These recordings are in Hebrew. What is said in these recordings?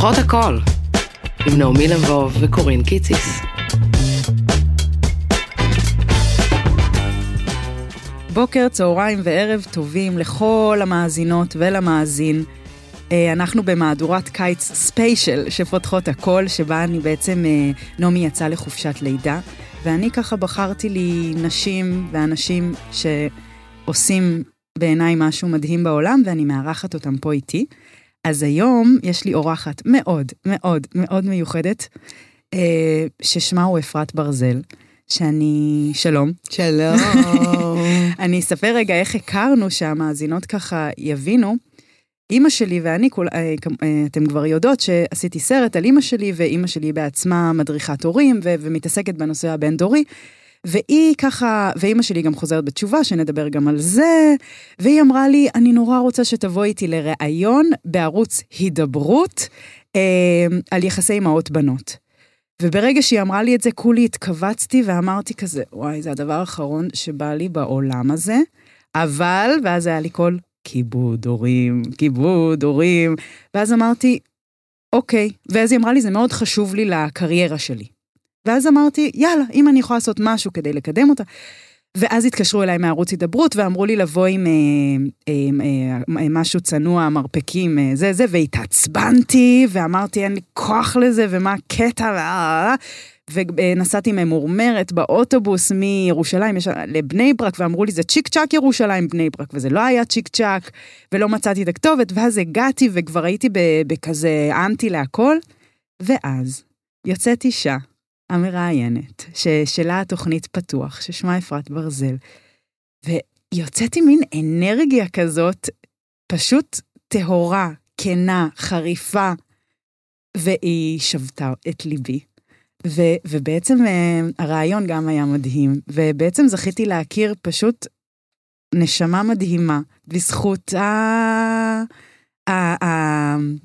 פותחות הכל, עם נעמי לבוב וקורין קיציס. בוקר, צהריים וערב טובים לכל המאזינות ולמאזין. אה, אנחנו במהדורת קיץ ספיישל שפותחות הכל, שבה אני בעצם, אה, נעמי יצאה לחופשת לידה, ואני ככה בחרתי לי נשים ואנשים שעושים בעיניי משהו מדהים בעולם, ואני מארחת אותם פה איתי. אז היום יש לי אורחת מאוד מאוד מאוד מיוחדת, אה, ששמה הוא אפרת ברזל, שאני... שלום. שלום. אני אספר רגע איך הכרנו, שהמאזינות ככה יבינו. אימא שלי ואני, כול, אה, אה, אתם כבר יודעות שעשיתי סרט על אימא שלי, ואימא שלי בעצמה מדריכת הורים ו- ומתעסקת בנושא הבין-דורי. והיא ככה, ואימא שלי גם חוזרת בתשובה, שנדבר גם על זה, והיא אמרה לי, אני נורא רוצה שתבואי איתי לראיון בערוץ הידברות אה, על יחסי אמהות בנות. וברגע שהיא אמרה לי את זה, כולי התכווצתי ואמרתי כזה, וואי, זה הדבר האחרון שבא לי בעולם הזה, אבל, ואז היה לי קול, כיבוד הורים, כיבוד הורים, ואז אמרתי, אוקיי, ואז היא אמרה לי, זה מאוד חשוב לי לקריירה שלי. ואז אמרתי, יאללה, אם אני יכולה לעשות משהו כדי לקדם אותה. ואז התקשרו אליי מערוץ הידברות ואמרו לי לבוא עם אה, אה, אה, אה, משהו צנוע, מרפקים, אה, זה זה, והתעצבנתי, ואמרתי, אין לי כוח לזה, ומה הקטע, ונסעתי ממורמרת באוטובוס מירושלים יש, לבני ברק, ואמרו לי, זה צ'יק צ'אק ירושלים בני ברק, וזה לא היה צ'יק צ'אק, ולא מצאתי את הכתובת, ואז הגעתי וכבר הייתי בכזה אנטי להכל, ואז יוצאת אישה המראיינת, ששלה התוכנית פתוח, ששמה אפרת ברזל, ויוצאתי מין אנרגיה כזאת, פשוט טהורה, כנה, חריפה, והיא שבתה את ליבי. ו, ובעצם אה, הרעיון גם היה מדהים, ובעצם זכיתי להכיר פשוט נשמה מדהימה, בזכות. ה...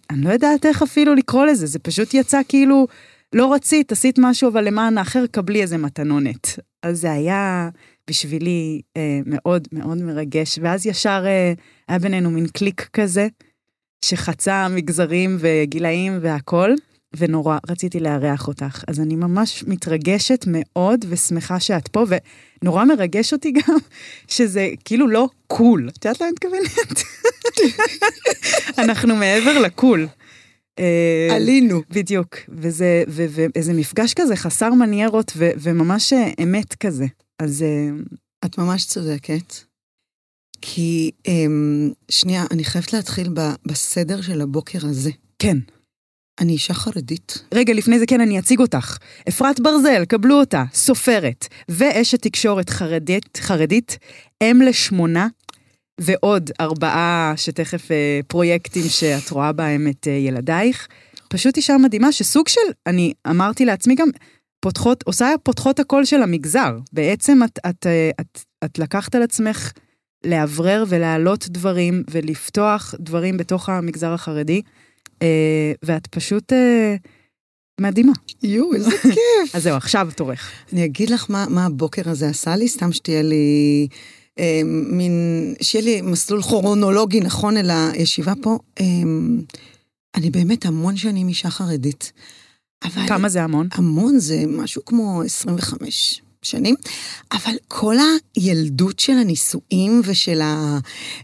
אני לא יודעת איך אפילו לקרוא לזה, זה פשוט יצא כאילו, לא רצית, עשית משהו, אבל למען האחר קבלי איזה מתנונת. אז זה היה בשבילי אה, מאוד מאוד מרגש, ואז ישר אה, היה בינינו מין קליק כזה, שחצה מגזרים וגילאים והכול. ונורא רציתי לארח אותך. אז אני ממש מתרגשת מאוד ושמחה שאת פה, ונורא מרגש אותי גם שזה כאילו לא קול. את יודעת למה אני מתכוונת? אנחנו מעבר לקול. אה, עלינו. בדיוק, וזה, ואיזה מפגש כזה חסר מניירות וממש אה, אמת כזה. אז... אה, את ממש צודקת. כי, אמ, שנייה, אני חייבת להתחיל בסדר של הבוקר הזה. כן. אני אישה חרדית. רגע, לפני זה כן, אני אציג אותך. אפרת ברזל, קבלו אותה, סופרת, ואשת תקשורת חרדית, חרדית, אם לשמונה, ועוד ארבעה שתכף אה, פרויקטים שאת רואה בהם את אה, ילדייך. פשוט אישה מדהימה, שסוג של, אני אמרתי לעצמי גם, פותחות, עושה פותחות הקול של המגזר. בעצם את, את, אה, את, את, את לקחת על עצמך לאוורר ולהעלות דברים ולפתוח דברים בתוך המגזר החרדי. אה, ואת פשוט אה, מדהימה. יואו, איזה כיף. אז זהו, עכשיו תורך. אני אגיד לך מה, מה הבוקר הזה עשה לי, סתם שתהיה לי... אה, מין, שיהיה לי מסלול כרונולוגי נכון אל הישיבה פה. אה, אני באמת המון שנים אישה חרדית. אבל... כמה זה המון? המון זה משהו כמו 25. שנים, אבל כל הילדות של הנישואים ושל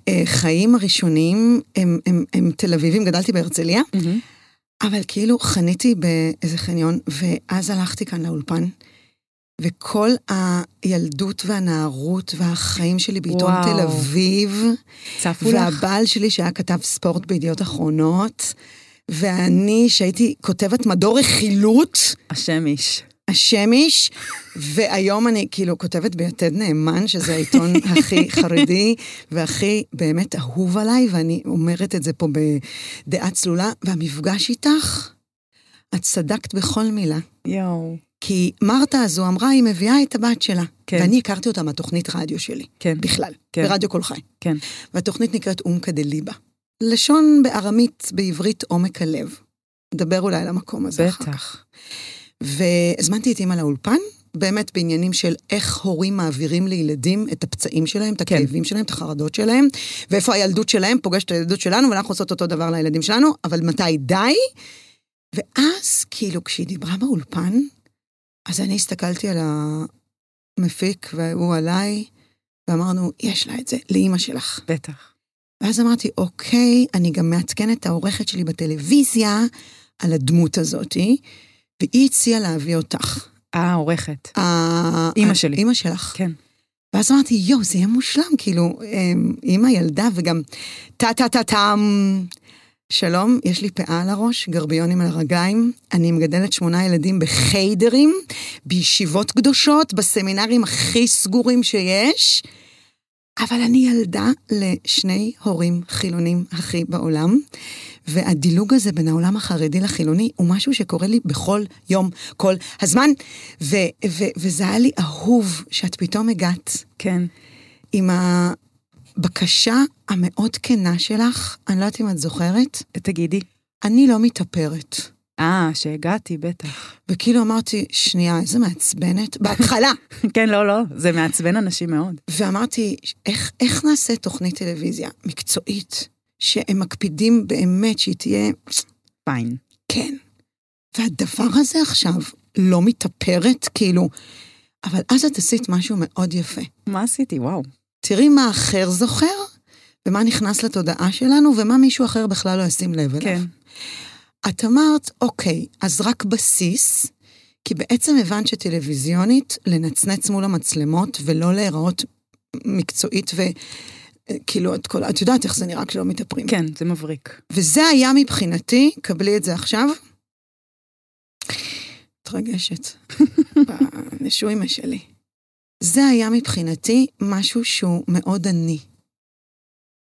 החיים הראשונים הם, הם, הם תל אביבים, גדלתי בהרצליה, mm-hmm. אבל כאילו חניתי באיזה חניון, ואז הלכתי כאן לאולפן. וכל הילדות והנערות והחיים שלי בעיתון וואו. תל אביב, צפו לך. והבעל שלי שהיה כתב ספורט בידיעות אחרונות, ואני שהייתי כותבת מדור רכילות. השם איש. השמיש, והיום אני כאילו כותבת ביתד נאמן, שזה העיתון הכי חרדי והכי באמת אהוב עליי, ואני אומרת את זה פה בדעה צלולה, והמפגש איתך, את צדקת בכל מילה. יואו. כי מרתה הזו אמרה, היא מביאה את הבת שלה. כן. ואני הכרתי אותה מהתוכנית רדיו שלי. כן. בכלל. כן. ברדיו קול חי. כן. והתוכנית נקראת אומקה דליבה. לשון בארמית, בעברית עומק הלב. נדבר אולי על המקום הזה בטח. אחר כך. והזמנתי את אימא לאולפן, באמת בעניינים של איך הורים מעבירים לילדים את הפצעים שלהם, את כן. הכאבים כן. שלהם, את החרדות שלהם, ואיפה הילדות שלהם פוגשת את הילדות שלנו, ואנחנו עושות אותו דבר לילדים שלנו, אבל מתי די? ואז, כאילו, כשהיא דיברה באולפן, אז אני הסתכלתי על המפיק והוא עליי, ואמרנו, יש לה את זה, לאימא שלך. בטח. ואז אמרתי, אוקיי, אני גם מעדכנת את העורכת שלי בטלוויזיה על הדמות הזאתי, והיא הציעה להביא אותך. אה, עורכת. ה- אימא שלי. אימא שלך. כן. ואז אמרתי, יואו, זה יהיה מושלם, כאילו, אמ, אימא ילדה וגם טה-טה-טה-טם. שלום, יש לי פאה על הראש, גרביונים על הרגליים, אני מגדלת שמונה ילדים בחיידרים, בישיבות קדושות, בסמינרים הכי סגורים שיש, אבל אני ילדה לשני הורים חילונים הכי בעולם, והדילוג הזה בין העולם החרדי לחילוני הוא משהו שקורה לי בכל יום, כל הזמן, ו- ו- וזה היה לי אהוב שאת פתאום הגעת כן. עם הבקשה המאוד כנה שלך, אני לא יודעת אם את זוכרת, תגידי. אני לא מתאפרת. אה, שהגעתי, בטח. וכאילו אמרתי, שנייה, איזה מעצבנת, בהתחלה. כן, לא, לא, זה מעצבן אנשים מאוד. ואמרתי, איך, איך נעשה תוכנית טלוויזיה מקצועית, שהם מקפידים באמת שהיא תהיה, פיין. כן. והדבר הזה עכשיו לא מתאפרת, כאילו, אבל אז את עשית משהו מאוד יפה. מה עשיתי? וואו. תראי מה אחר זוכר, ומה נכנס לתודעה שלנו, ומה מישהו אחר בכלל לא ישים לב אליו. כן. את אמרת, אוקיי, אז רק בסיס, כי בעצם הבנת שטלוויזיונית, לנצנץ מול המצלמות ולא להיראות מקצועית ו... כאילו, את, כל, את יודעת איך זה נראה כשלא מתאפרים. כן, זה מבריק. וזה היה מבחינתי, קבלי את זה עכשיו. מתרגשת. בנשואים שלי. זה היה מבחינתי משהו שהוא מאוד עני.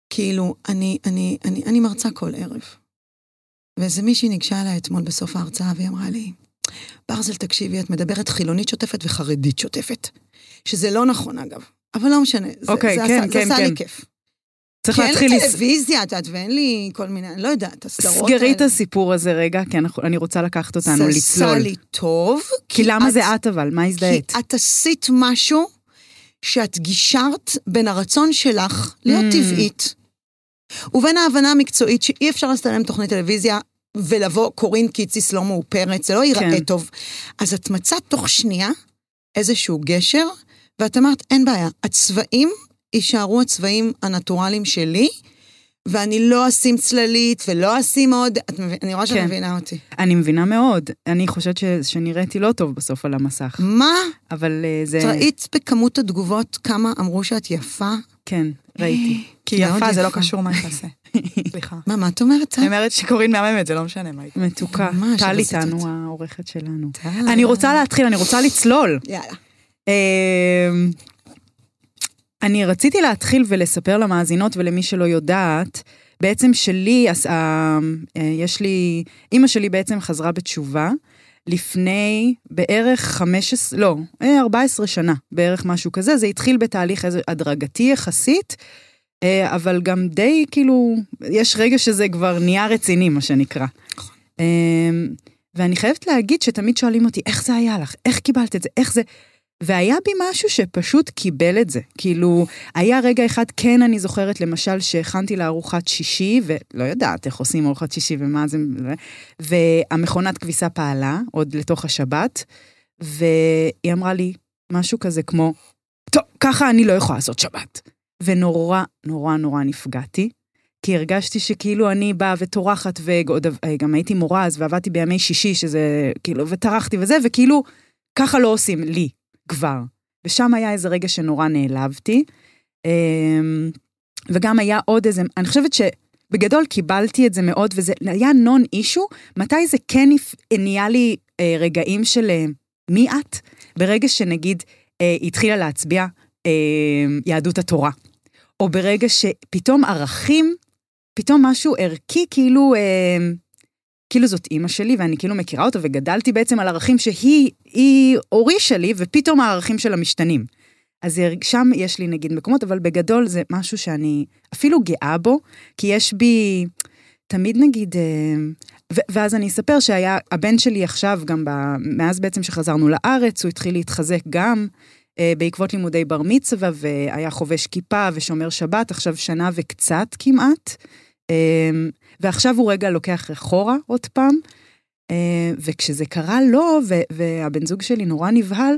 כאילו, אני, אני, אני, אני מרצה כל ערב. ואיזה מישהי ניגשה אליי אתמול בסוף ההרצאה והיא אמרה לי, ברזל, תקשיבי, את מדברת חילונית שוטפת וחרדית שוטפת. שזה לא נכון, אגב. אבל לא משנה. זה, אוקיי, זה כן, עשה, כן, זה עשה כן. לי כיף. צריך כי אין להתחיל... לי טלוויזיה, את יודעת, ואין לי כל מיני, אני לא יודעת, הסדרות האלה. סגרי את הסיפור הזה רגע, כי אנחנו- אני רוצה לקחת אותנו, זה לצלול. עשה לי טוב. כי למה זה את אבל? מה הזדהית? כי את עשית משהו שאת גישרת בין הרצון שלך להיות Mm. טבעית, ובין ההבנה המקצועית שאי אפשר לצלם תוכנית טלוויזיה ולבוא קורין קיציס לא מאופרת, זה לא ייראה כן. טוב. אז את מצאת תוך שנייה איזשהו גשר, ואת אמרת, אין בעיה, הצבעים יישארו הצבעים הנטורליים שלי, ואני לא אשים צללית ולא אשים עוד, את מבין, אני רואה שאת כן. מבינה אותי. אני מבינה מאוד. אני חושבת ש- שנראיתי לא טוב בסוף על המסך. מה? אבל אה, זה... ראית בכמות התגובות כמה אמרו שאת יפה? כן, ראיתי. כי יפה זה לא. קשור מה תעשה. סליחה. מה, מה את אומרת? אני אומרת שקורין מהממת, זה לא משנה מה היא. מתוקה. טל איתנו, העורכת שלנו. אני רוצה להתחיל, אני רוצה לצלול. יאללה. אמ, אני רציתי להתחיל ולספר למאזינות ולמי שלא יודעת, בעצם שלי, אז, אה, אה, יש לי, אימא שלי בעצם חזרה בתשובה לפני בערך 15, לא, אה, 14 שנה, בערך משהו כזה, זה התחיל בתהליך הדרגתי יחסית, אה, אבל גם די כאילו, יש רגע שזה כבר נהיה רציני, מה שנקרא. אה, ואני חייבת להגיד שתמיד שואלים אותי, איך זה היה לך? איך קיבלת את זה? איך זה? והיה בי משהו שפשוט קיבל את זה. כאילו, היה רגע אחד, כן, אני זוכרת, למשל, שהכנתי לארוחת שישי, ולא יודעת איך עושים ארוחת שישי ומה זה, והמכונת כביסה פעלה, עוד לתוך השבת, והיא אמרה לי משהו כזה כמו, טוב, ככה אני לא יכולה לעשות שבת. ונורא, נורא, נורא נפגעתי. כי הרגשתי שכאילו אני באה וטורחת, וגם הייתי מורה אז, ועבדתי בימי שישי, שזה כאילו, וטרחתי וזה, וכאילו, ככה לא עושים לי כבר. ושם היה איזה רגע שנורא נעלבתי. אמ, וגם היה עוד איזה, אני חושבת שבגדול קיבלתי את זה מאוד, וזה היה נון אישו, מתי זה כן נהיה לי אה, רגעים של אה, מי את? ברגע שנגיד אה, התחילה להצביע יהדות התורה. או ברגע שפתאום ערכים, פתאום משהו ערכי, כאילו, כאילו זאת אימא שלי, ואני כאילו מכירה אותה, וגדלתי בעצם על ערכים שהיא, היא הורישה לי, ופתאום הערכים שלה משתנים. אז זה- שם יש לי נגיד מקומות, אבל בגדול זה משהו שאני אפילו גאה בו, כי יש בי, תמיד נגיד, אה, ואז אני אספר שהיה, הבן שלי עכשיו, גם ב, מאז בעצם שחזרנו לארץ, הוא התחיל להתחזק גם אה, בעקבות לימודי בר מצווה, והיה חובש כיפה ושומר שבת, עכשיו שנה וקצת כמעט. אה, ועכשיו הוא רגע לוקח אחורה עוד פעם. אה, וכשזה קרה לו, והבן זוג שלי נורא נבהל,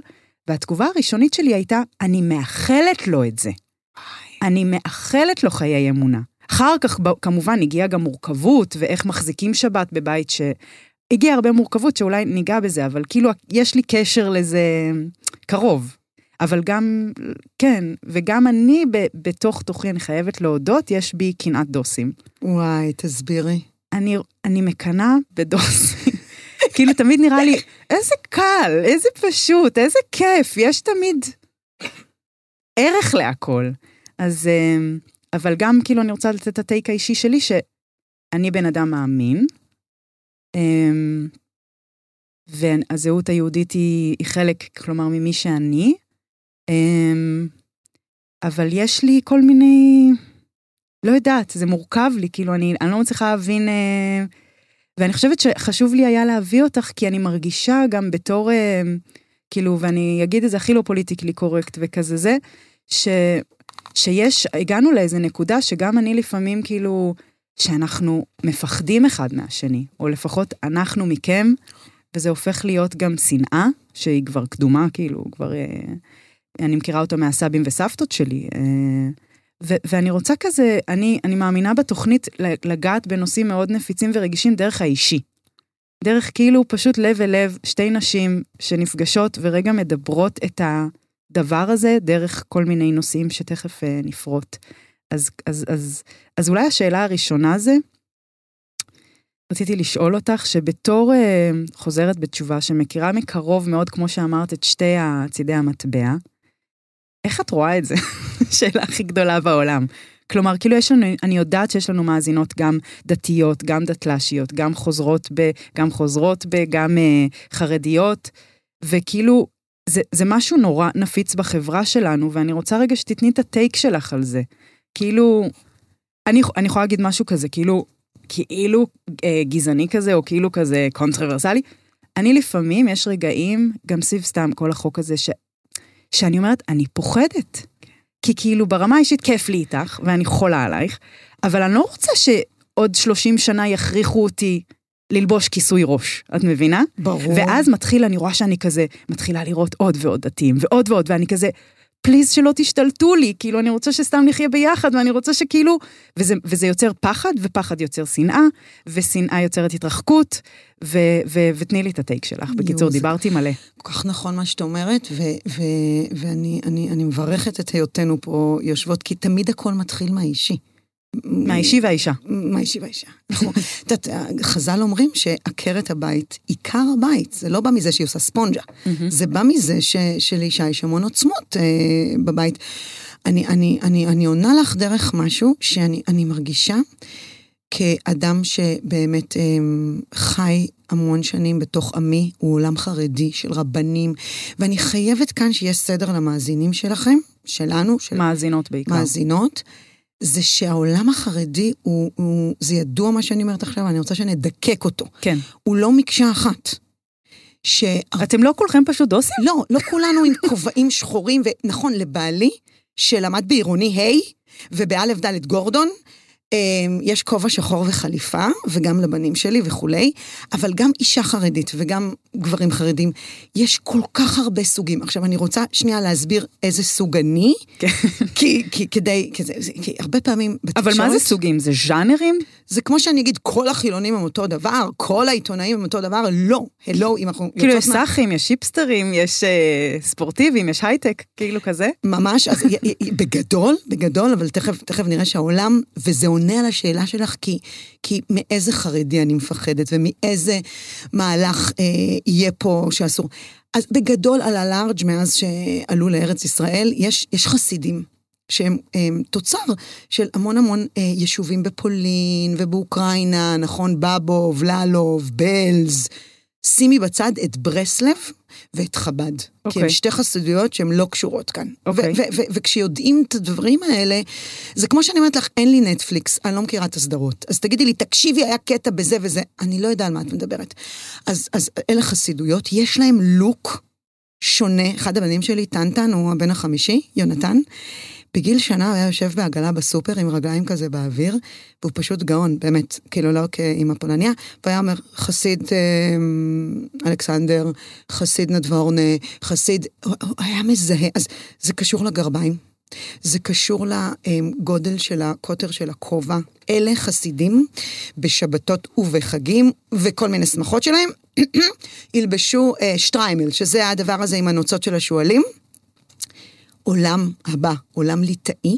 והתגובה הראשונית שלי הייתה, אני מאחלת לו את זה. אני מאחלת לו חיי אמונה. אחר כך כמובן הגיעה גם מורכבות, ואיך מחזיקים שבת בבית ש... הגיעה הרבה מורכבות שאולי ניגע בזה, אבל כאילו יש לי קשר לזה קרוב. אבל גם, כן, וגם אני ב- בתוך תוכי, אני חייבת להודות, יש בי קנאת דוסים. וואי, תסבירי. אני, אני מקנאה בדוסים. כאילו, תמיד נראה לי, איזה קל, איזה פשוט, איזה כיף, יש תמיד ערך להכל. אז, אמ, אבל גם, כאילו, אני רוצה לתת את הטייק האישי שלי, שאני בן אדם מאמין, אמ, והזהות היהודית היא, היא חלק, כלומר, ממי שאני, אבל יש לי כל מיני, לא יודעת, זה מורכב לי, כאילו, אני, אני לא מצליחה להבין... אה, ואני חושבת שחשוב לי היה להביא אותך, כי אני מרגישה גם בתור, אה, כאילו, ואני אגיד את זה הכי לא פוליטיקלי קורקט וכזה זה, ש, שיש, הגענו לאיזה נקודה שגם אני לפעמים, כאילו, שאנחנו מפחדים אחד מהשני, או לפחות אנחנו מכם, וזה הופך להיות גם שנאה, שהיא כבר קדומה, כאילו, כבר... אני מכירה אותו מהסבים וסבתות שלי. אה, ו- ואני רוצה כזה, אני, אני מאמינה בתוכנית לגעת בנושאים מאוד נפיצים ורגישים דרך האישי. דרך כאילו פשוט לב אל לב, שתי נשים שנפגשות ורגע מדברות את הדבר הזה דרך כל מיני נושאים שתכף אה, נפרוט. אז, אז, אז, אז אולי השאלה הראשונה זה, רציתי לשאול אותך, שבתור אה, חוזרת בתשובה שמכירה מקרוב מאוד, כמו שאמרת, את שתי צידי המטבע, איך את רואה את זה? שאלה הכי גדולה בעולם. כלומר, כאילו יש לנו, אני יודעת שיש לנו מאזינות גם דתיות, גם דתל"שיות, גם חוזרות ב... גם חוזרות ב... גם uh, חרדיות, וכאילו, זה, זה משהו נורא נפיץ בחברה שלנו, ואני רוצה רגע שתתני את הטייק שלך על זה. כאילו, אני, אני יכולה להגיד משהו כזה, כאילו, כאילו אה, גזעני כזה, או כאילו כזה קונטרוברסלי. אני לפעמים, יש רגעים, גם סביב סתם כל החוק הזה, ש, שאני אומרת, אני פוחדת. כי כאילו ברמה האישית כיף לי איתך, ואני חולה עלייך, אבל אני לא רוצה שעוד 30 שנה יכריחו אותי ללבוש כיסוי ראש, את מבינה? ברור. ואז מתחיל, אני רואה שאני כזה, מתחילה לראות עוד ועוד דתיים, ועוד ועוד, ואני כזה, פליז שלא תשתלטו לי, כאילו, אני רוצה שסתם נחיה ביחד, ואני רוצה שכאילו... וזה, וזה יוצר פחד, ופחד יוצר שנאה, ושנאה יוצרת התרחקות, ו, ו, ותני לי את הטייק שלך. בקיצור, זה- דיברתי מלא. כל כך נכון מה שאת אומרת, ו- ו- ואני אני, אני מברכת את היותנו פה יושבות, כי תמיד הכל מתחיל מהאישי. מהאישי והאישה. מהאישי והאישה. נכון. את יודעת, חז"ל אומרים שעקרת הבית, עיקר הבית, זה לא בא מזה שהיא עושה ספונג'ה, זה בא מזה שלאישה יש המון עוצמות אה, בבית. אני, אני, אני, אני עונה לך דרך משהו שאני אני מרגישה כאדם שבאמת אה, חי המון שנים בתוך עמי, הוא עולם חרדי של רבנים, ואני חייבת כאן שיש סדר למאזינים שלכם, שלנו, של מאזינות בעיקר. מאזינות, זה שהעולם החרדי הוא, הוא, זה ידוע מה שאני אומרת עכשיו, אני רוצה שנדקק אותו. כן. הוא לא מקשה אחת. ש... אתם לא כולכם פשוט דוסים? לא, לא כולנו עם כובעים שחורים, ונכון, לבעלי, שלמד בעירוני ה' ובאלף ד' גורדון, יש כובע שחור וחליפה, וגם לבנים שלי וכולי, אבל גם אישה חרדית וגם גברים חרדים, יש כל כך הרבה סוגים. עכשיו, אני רוצה שנייה להסביר איזה סוג אני, כי, כי כדי, כי, זה, כי הרבה פעמים בתקשורת... אבל מה זה סוגים? זה ז'אנרים? זה כמו שאני אגיד, כל החילונים הם אותו דבר, כל העיתונאים הם אותו דבר, לא, הלו, אם אנחנו... כאילו יש יוצאות מה- סאחים, יש היפסטרים, יש אה, ספורטיביים, יש הייטק, כאילו כזה? ממש, אז בגדול, בגדול, אבל תכף, תכף נראה שהעולם, וזה עונה על השאלה שלך, כי, כי מאיזה חרדי אני מפחדת, ומאיזה מהלך אה, יהיה פה שאסור. אז בגדול, על הלארג' מאז שעלו לארץ ישראל, יש, יש חסידים. שהם הם, תוצר של המון המון אה, יישובים בפולין ובאוקראינה, נכון, בבוב, ללוב, בלז. שימי בצד את ברסלב ואת חב"ד. כי אוקיי. הן שתי חסידויות שהן לא קשורות כאן. אוקיי. ו- ו- וכשיודעים את הדברים האלה, זה כמו שאני אומרת לך, אין לי נטפליקס, אני לא מכירה את הסדרות. אז תגידי לי, תקשיבי, היה קטע בזה וזה, אני לא יודעה על מה את מדברת. אז, אז אלה חסידויות, יש להם לוק שונה. אחד הבנים שלי, טנטן, הוא הבן החמישי, יונתן. בגיל שנה הוא היה יושב בעגלה בסופר עם רגליים כזה באוויר, והוא פשוט גאון, באמת, כאילו לא כאימא פולניה, והיה אומר, חסיד אה, אלכסנדר, חסיד נדבורנה, חסיד, הוא היה מזהה, אז זה קשור לגרביים. זה קשור לגודל של הקוטר של הכובע. אלה חסידים בשבתות ובחגים וכל מיני שמחות שלהם, ילבשו אה, שטריימל, שזה הדבר הזה עם הנוצות של השועלים. עולם הבא, עולם ליטאי,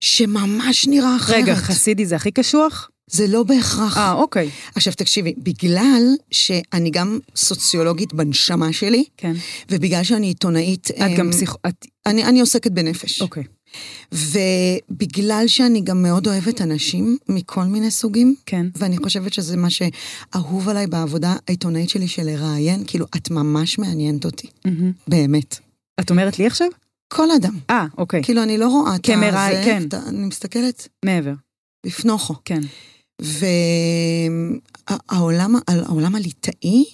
שממש נראה אחרת. רגע, חסידי זה הכי קשוח? זה לא בהכרח. אה, אוקיי. עכשיו תקשיבי, בגלל שאני גם סוציולוגית בנשמה שלי, כן. ובגלל שאני עיתונאית... את גם אמ, פסיכ... את... אני, אני עוסקת בנפש. אוקיי. ובגלל שאני גם מאוד אוהבת אנשים מכל מיני סוגים, כן. ואני חושבת שזה מה שאהוב עליי בעבודה העיתונאית שלי של לראיין, כאילו, את ממש מעניינת אותי, מהמם. באמת. את אומרת לי עכשיו? כל אדם. אה, אוקיי. כאילו, אני לא רואה את כמראי- הזה, כן. את ה- אני מסתכלת מעבר. בפנוכו. כן. והעולם העולם הליטאי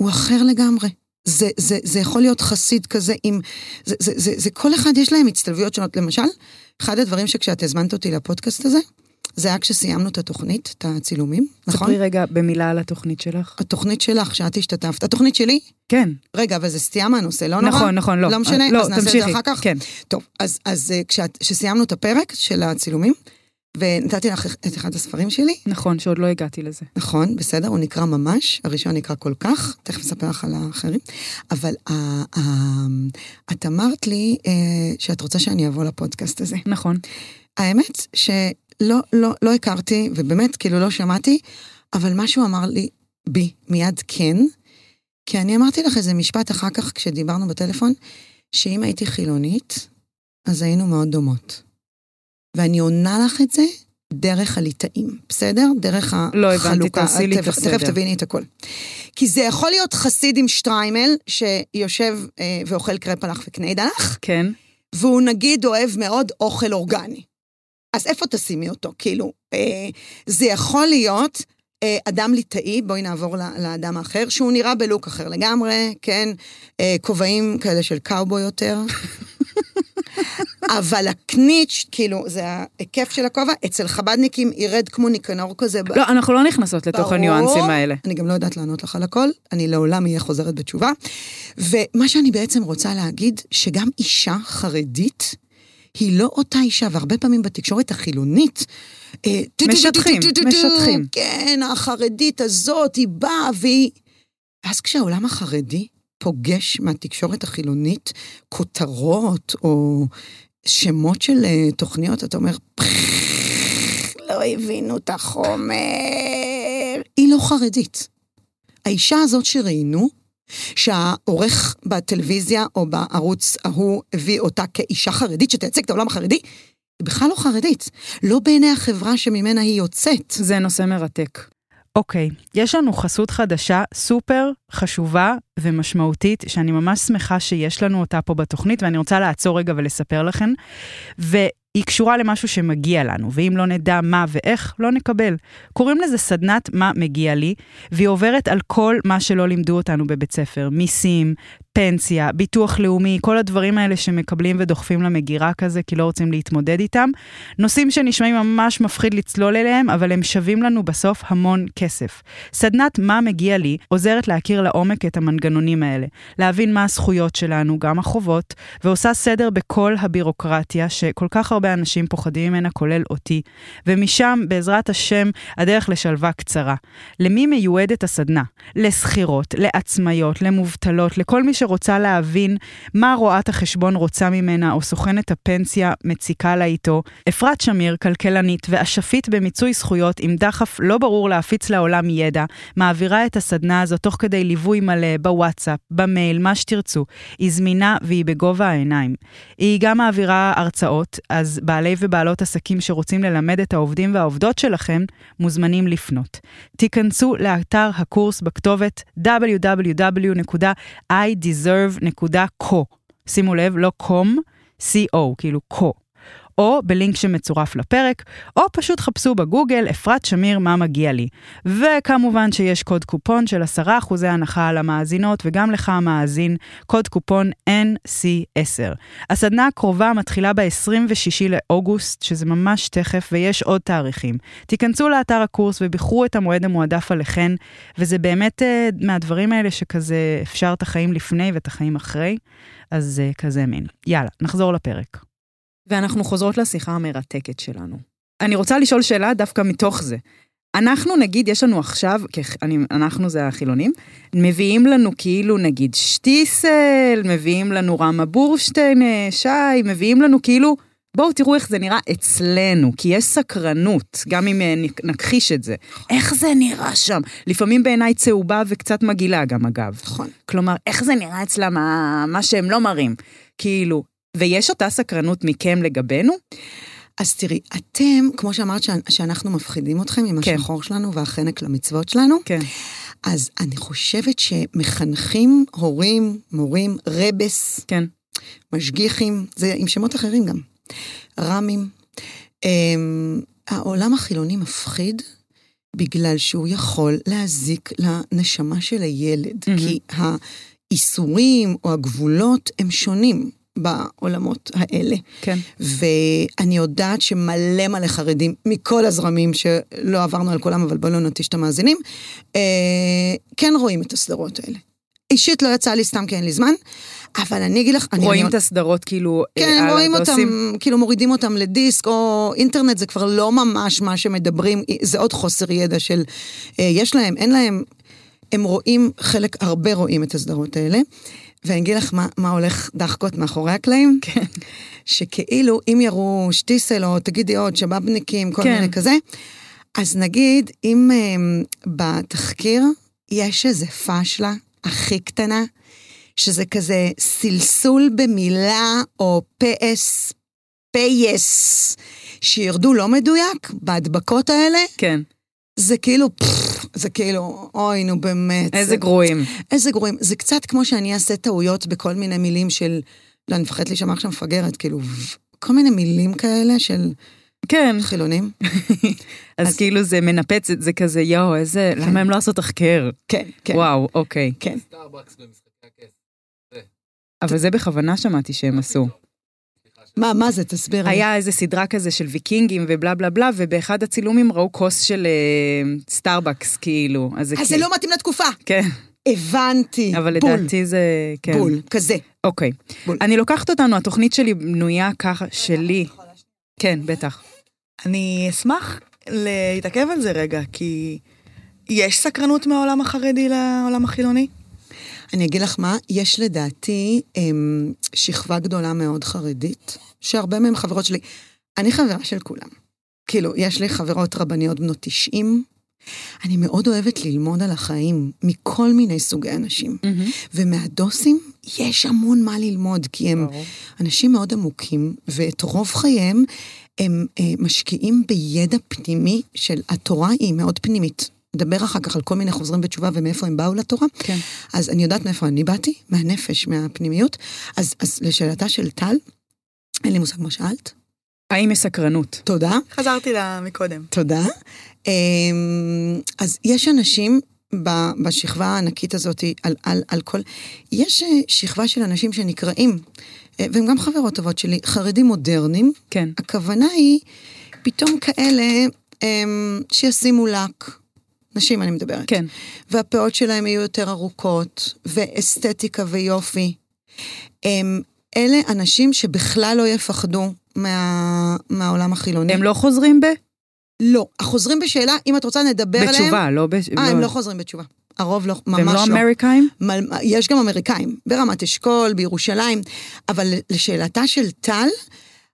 הוא אחר לגמרי. זה, זה, זה יכול להיות חסיד כזה עם... זה, זה, זה, זה כל אחד יש להם הצטלבויות שונות. למשל, אחד הדברים שכשאת הזמנת אותי לפודקאסט הזה, זה היה כשסיימנו את התוכנית, את הצילומים, נכון? ספרי רגע במילה על התוכנית שלך. התוכנית שלך, שאת השתתפת. התוכנית שלי? כן. רגע, אבל זה סטייה מהנושא, לא נורא? נכון, נכון, לא. לא משנה, לא, אז נעשה את זה תמשיכי. אחר כך? כן. טוב, אז, אז אה, כשסיימנו את הפרק של הצילומים, ונתתי לך את אחד הספרים שלי, נכון, שעוד לא הגעתי לזה. נכון, בסדר, הוא נקרא ממש, הראשון נקרא כל כך, תכף אספר לך על האחרים, אבל ה- ה- את אמרת לי אה, שאת רוצה שאני אבוא לפודקאסט הזה. נכון. האמת שלא לא, לא הכרתי, ובאמת, כאילו לא שמעתי, אבל משהו אמר לי, בי, מיד כן, כי אני אמרתי לך איזה משפט אחר כך כשדיברנו בטלפון, שאם הייתי חילונית, אז היינו מאוד דומות. ואני עונה לך את זה דרך הליטאים, בסדר? דרך לא הבנתי, החלוקה. תעשי לי את הסדר. תכף תביני את הכל. כי זה יכול להיות חסיד עם שטריימל, שיושב אה, ואוכל קרפלח וקניידלח, כן. והוא נגיד אוהב מאוד אוכל אורגני. אז איפה תשימי אותו? כאילו, אה, זה יכול להיות אה, אדם ליטאי, בואי נעבור לאדם האחר, שהוא נראה בלוק אחר לגמרי, כן? אה, כובעים כאלה של קאובוי יותר. אבל הקניץ', כאילו, זה ההיקף של הכובע, אצל חבדניקים ירד כמו ניקנור כזה. ב- לא, אנחנו לא נכנסות לתוך ברור. הניואנסים האלה. אני גם לא יודעת לענות לך על הכל, אני לעולם אהיה חוזרת בתשובה. ומה שאני בעצם רוצה להגיד, שגם אישה חרדית, היא לא אותה אישה, והרבה פעמים בתקשורת החילונית, אה, משטחים, משטחים. כן, החרדית הזאת, היא באה והיא... ואז כשהעולם החרדי פוגש מהתקשורת החילונית כותרות או שמות של אה, תוכניות, אתה אומר, "פח, לא הבינו את החומר. היא לא חרדית. האישה הזאת שראינו, שהעורך בטלוויזיה או בערוץ ההוא הביא אותה כאישה חרדית שתייצג את העולם החרדי, היא בכלל לא חרדית. לא בעיני החברה שממנה היא יוצאת. זה נושא מרתק. אוקיי, יש לנו חסות חדשה סופר חשובה ומשמעותית, שאני ממש שמחה שיש לנו אותה פה בתוכנית, ואני רוצה לעצור רגע ולספר לכם. והיא קשורה למשהו שמגיע לנו, ואם לא נדע מה ואיך, לא נקבל. קוראים לזה סדנת מה מגיע לי, והיא עוברת על כל מה שלא לימדו אותנו בבית ספר, מיסים, פנסיה, ביטוח לאומי, כל הדברים האלה שמקבלים ודוחפים למגירה כזה, כי לא רוצים להתמודד איתם. נושאים שנשמעים ממש מפחיד לצלול אליהם, אבל הם שווים לנו בסוף המון כסף. סדנת מה מגיע לי עוזרת להכיר לעומק את המנגנונים האלה, להבין מה הזכויות שלנו, גם החובות, ועושה סדר בכל הבירוקרטיה שכל כך הרבה אנשים פוחדים ממנה, כולל אותי. ומשם, בעזרת השם, הדרך לשלווה קצרה. למי מיועדת הסדנה? לשכירות, לעצמאיות, למובטלות, לכל מי שרוצה להבין מה רואת החשבון רוצה ממנה, או סוכנת הפנסיה מציקה לה איתו. אפרת שמיר, כלכלנית ואשפית במיצוי זכויות עם דחף לא ברור להפיץ לעולם ידע, מעבירה את הסדנה הזו תוך כדי ליווי מלא בוואטסאפ, במייל, מה שתרצו. היא זמינה והיא בגובה העיניים. היא גם מעבירה הרצאות, אז בעלי ובעלות עסקים שרוצים ללמד את העובדים והעובדות שלכם, מוזמנים לפנות. תיכנסו לאתר הקורס בכתובת www.ideserve.co. שימו לב, לא com, co, כאילו co. או בלינק שמצורף לפרק, או פשוט חפשו בגוגל אפרת שמיר מה מגיע לי. וכמובן שיש קוד קופון של 10% הנחה על המאזינות, וגם לך המאזין, קוד קופון NC10. הסדנה הקרובה מתחילה ב-26 לאוגוסט, שזה ממש תכף, ויש עוד תאריכים. תיכנסו לאתר הקורס ובחרו את המועד המועדף עליכן, וזה באמת uh, מהדברים האלה שכזה אפשר את החיים לפני ואת החיים אחרי, אז uh, כזה מין. יאללה, נחזור לפרק. ואנחנו חוזרות לשיחה המרתקת שלנו. אני רוצה לשאול שאלה דווקא מתוך זה. אנחנו נגיד, יש לנו עכשיו, אני, אנחנו זה החילונים, מביאים לנו כאילו נגיד שטיסל, מביאים לנו רמה בורשטיין, אה, שי, מביאים לנו כאילו, בואו תראו איך זה נראה אצלנו, כי יש סקרנות, גם אם אה, נכחיש את זה. איך זה נראה שם? לפעמים בעיניי צהובה וקצת מגעילה גם אגב. נכון. כלומר, איך זה נראה אצלם, מה, מה שהם לא מראים. כאילו, ויש אותה סקרנות מכם לגבינו? אז תראי, אתם, כמו שאמרת שאנחנו מפחידים אתכם עם כן. השחור שלנו והחנק למצוות שלנו, כן. אז אני חושבת שמחנכים, הורים, מורים, רבס, כן. משגיחים, זה עם שמות אחרים גם, רמים. אמ, העולם החילוני מפחיד בגלל שהוא יכול להזיק לנשמה של הילד, מהמם. כי האיסורים או הגבולות הם שונים בעולמות האלה. כן. ואני יודעת שמלא מלא חרדים מכל הזרמים, שלא עברנו על כולם, אבל בואו לא נטיש את המאזינים, אה, כן רואים את הסדרות האלה. אישית לא יצא לי סתם כי אין לי זמן, אבל אני אגיד לך... רואים אני- את הסדרות כאילו... כן, אה, רואים אותם, כאילו מורידים אותם לדיסק, או אינטרנט זה כבר לא ממש מה שמדברים, זה עוד חוסר ידע של אה, יש להם, אין להם. הם רואים, חלק, הרבה רואים את הסדרות האלה. ואני אגיד לך מה, מה הולך דחקות מאחורי הקלעים. כן. שכאילו, אם יראו שטיסל או תגידי עוד, שבאבניקים, כל כן. מיני כזה, אז נגיד, אם um, בתחקיר יש איזה פאשלה הכי קטנה, שזה כזה סלסול במילה או פס, פייס, שירדו לא מדויק בהדבקות האלה, כן. זה כאילו, פפפ, זה כאילו, אוי, נו באמת. איזה זה- גרועים. איזה גרועים. זה קצת כמו שאני אעשה טעויות בכל מיני מילים של, לא, אני מפחדת להישמע עכשיו מפגרת, כאילו, כל מיני מילים כאלה של כן. חילונים. אז אז- כאילו זה מנפץ, זה כזה, יואו, איזה, למה הם לא עשו תחקר? כן, כן. וואו, אוקיי. כן. סטארבקס במשחקי הכס. אבל זה בכוונה שמעתי שהם עשו. מה, מה זה? תסביר. היה איזה סדרה כזה של ויקינגים ובלה בלה בלה, ובאחד הצילומים ראו כוס של אה, סטארבקס, כאילו. אז זה אז זה כאילו- לא מתאים לתקופה. כן, הבנתי. אבל בול, לדעתי זה... כן. בול, כזה. אוקיי. בול. אני לוקחת אותנו, התוכנית שלי בנויה ככה, שלי. כן, בטח. אני אשמח להתעכב על זה רגע, כי יש סקרנות מהעולם החרדי לעולם החילוני? אני אגיד לך מה, יש לדעתי אמ, שכבה גדולה מאוד חרדית, שהרבה מהם חברות שלי. אני חברה של כולם. כאילו, יש לי חברות רבניות בנות 90. אני מאוד אוהבת ללמוד על החיים מכל מיני סוגי אנשים. ומהדוסים יש המון מה ללמוד, כי הם ברור. אנשים מאוד עמוקים, ואת רוב חייהם הם אה, משקיעים בידע פנימי של התורה היא מאוד פנימית. נדבר אחר כך על כל מיני חוזרים בתשובה ומאיפה הם באו לתורה. כן. אז אני יודעת מאיפה אני באתי, מהנפש, מהפנימיות. אז, אז לשאלתה של טל, אין לי מושג מה שאלת. האם יש סקרנות? תודה. חזרתי לה מקודם. תודה. אמ, אז יש אנשים בשכבה הענקית הזאת, על, על, על כל... יש אה, שכבה של אנשים שנקראים, אה, והם גם חברות טובות שלי, חרדים מודרניים. כן. הכוונה היא פתאום כאלה אמ, שישימו לק. נשים אני מדברת. כן. והפאות שלהם יהיו יותר ארוכות, ואסתטיקה ויופי. הם, אלה אנשים שבכלל לא יפחדו מה, מהעולם החילוני. הם לא חוזרים ב? לא. החוזרים בשאלה, אם את רוצה, נדבר עליהם. בתשובה, לא ב... אה, הם לא חוזרים בתשובה. הרוב לא, ממש והם לא. לא אמריקאים? מל- יש גם אמריקאים, ברמת אשכול, בירושלים, אבל לשאלתה של טל,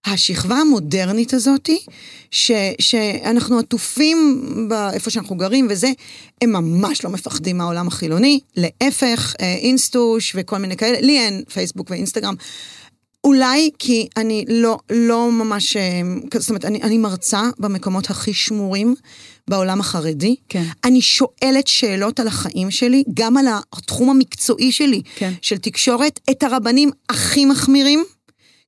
השכבה המודרנית הזאתי, ש, שאנחנו עטופים באיפה שאנחנו גרים וזה, הם ממש לא מפחדים מהעולם החילוני, להפך, אה, אינסטוש וכל מיני כאלה, לי אין פייסבוק ואינסטגרם. אולי כי אני לא, לא ממש, אה, זאת אומרת, אני, אני מרצה במקומות הכי שמורים בעולם החרדי. כן. אני שואלת שאלות על החיים שלי, גם על התחום המקצועי שלי, כן. של תקשורת, את הרבנים הכי מחמירים,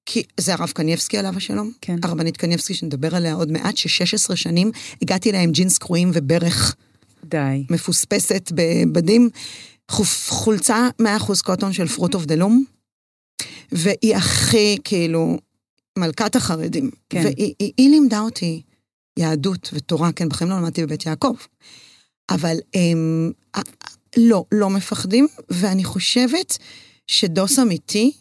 כי זה הרב קניבסקי עליו השלום. כן. הרבנית קניבסקי, שנדבר עליה עוד מעט, ש-16 שנים הגעתי אליה עם ג'ינס קרועים וברך די. מפוספסת בבדים, חולצה 100% cotton של Fruit of the Loom, והיא הכי, כאילו, מלכת החרדים. כן. והיא היא, היא לימדה אותי יהדות ותורה, כן, בחיים לא למדתי בבית יעקב. אבל הם, לא, לא מפחדים, ואני חושבת שדוס אמיתי,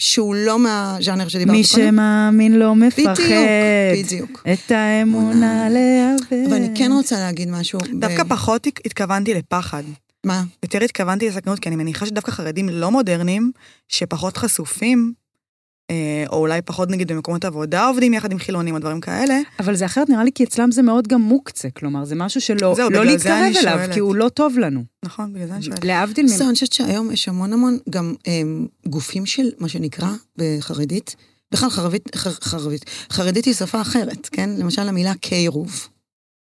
שהוא לא מהז'אנר שדיברתי מי שמאמין לא מפחד. בדיוק, בדיוק. את האמונה לאבד. אבל אני כן רוצה להגיד משהו. דווקא ב... פחות התכוונתי לפחד. מה? יותר התכוונתי לסכנות, כי אני מניחה שדווקא חרדים לא מודרניים, שפחות חשופים, או אולי פחות נגיד במקומות עבודה עובדים יחד עם חילונים או דברים כאלה. אבל זה אחרת נראה לי כי אצלם זה מאוד גם מוקצה, כלומר זה משהו שלא זהו, לא זה להתקרב אני אליו, שואלת. כי הוא לא טוב לנו. נכון, בגלל זה אני שואלת. להבדיל בסדר, ממ... אני חושבת שהיום יש המון המון גם הם, גופים של מה שנקרא בחרדית, בכלל חרבית, ח, חרבית, חרדית היא שפה אחרת, כן? למשל המילה קירוב.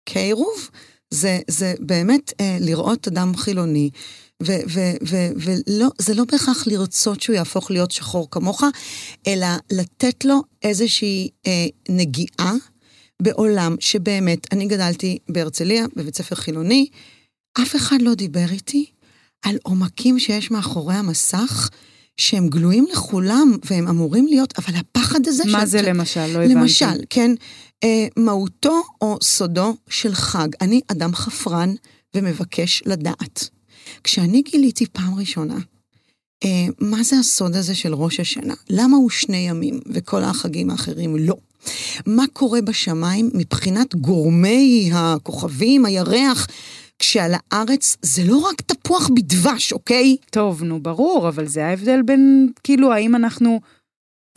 קירוב זה, זה באמת אה, לראות אדם חילוני, ולא, זה לא בהכרח לרצות שהוא יהפוך להיות שחור כמוך, אלא לתת לו איזושהי אה, נגיעה בעולם שבאמת, אני גדלתי בהרצליה, בבית ספר חילוני, אף אחד לא דיבר איתי על עומקים שיש מאחורי המסך, שהם גלויים לכולם, והם אמורים להיות, אבל הפחד הזה... מה של- זה למשל? לא הבנתי. למשל, כן, אה, מהותו או סודו של חג. אני אדם חפרן ומבקש לדעת. כשאני גיליתי פעם ראשונה, אה, מה זה הסוד הזה של ראש השנה? למה הוא שני ימים וכל החגים האחרים לא? מה קורה בשמיים מבחינת גורמי הכוכבים, הירח, כשעל הארץ זה לא רק תפוח בדבש, אוקיי? טוב, נו, ברור, אבל זה ההבדל בין, כאילו, האם אנחנו...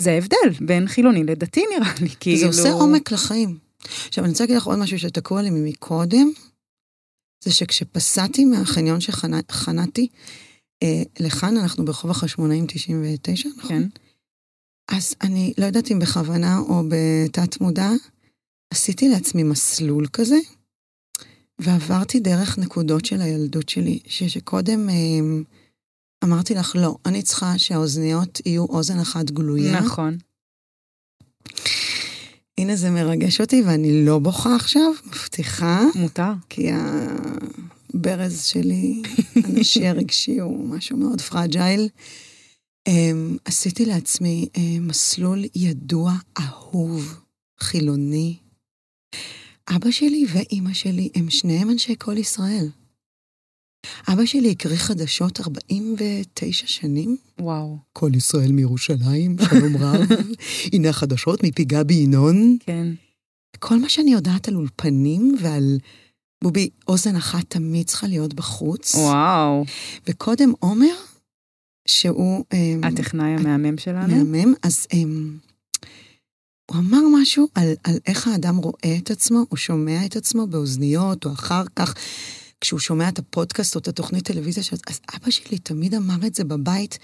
זה ההבדל בין חילוני לדתי, נראה לי, כאילו... זה עושה עומק לחיים. עכשיו, אני רוצה להגיד לך עוד משהו שתקוע לי מקודם, זה שכשפסעתי מהחניון שחנתי, אה, לכאן, אנחנו ברחוב החשמונאים 99, נכון? כן. אז אני לא יודעת אם בכוונה או בתת מודע, עשיתי לעצמי מסלול כזה, ועברתי דרך נקודות של הילדות שלי, ש- שקודם אה, אמרתי לך, לא, אני צריכה שהאוזניות יהיו אוזן אחת גלויה. נכון. הנה זה מרגש אותי, ואני לא בוכה עכשיו, מבטיחה, מותר. כי הברז שלי, הנשי הרגשי, הוא משהו מאוד פרג'ייל. אמ, עשיתי לעצמי אה, מסלול ידוע, אהוב, חילוני. אבא שלי ואימא שלי הם שניהם אנשי כל ישראל. אבא שלי הקריא חדשות 49 שנים. וואו. כל ישראל מירושלים, שלום רב. הנה החדשות מפי גבי ינון. כן. כל מה שאני יודעת על אולפנים ועל... בובי, אוזן אחת תמיד צריכה להיות בחוץ. וואו. וקודם עומר, שהוא... אמ, הטכנאי המהמם שלנו? מהמם, אז אמ, הוא אמר משהו על, על איך האדם רואה את עצמו, או שומע את עצמו באוזניות, או אחר כך, כשהוא שומע את הפודקאסט או את התוכנית טלוויזיה, ש... אז אבא שלי תמיד אמר את זה בבית.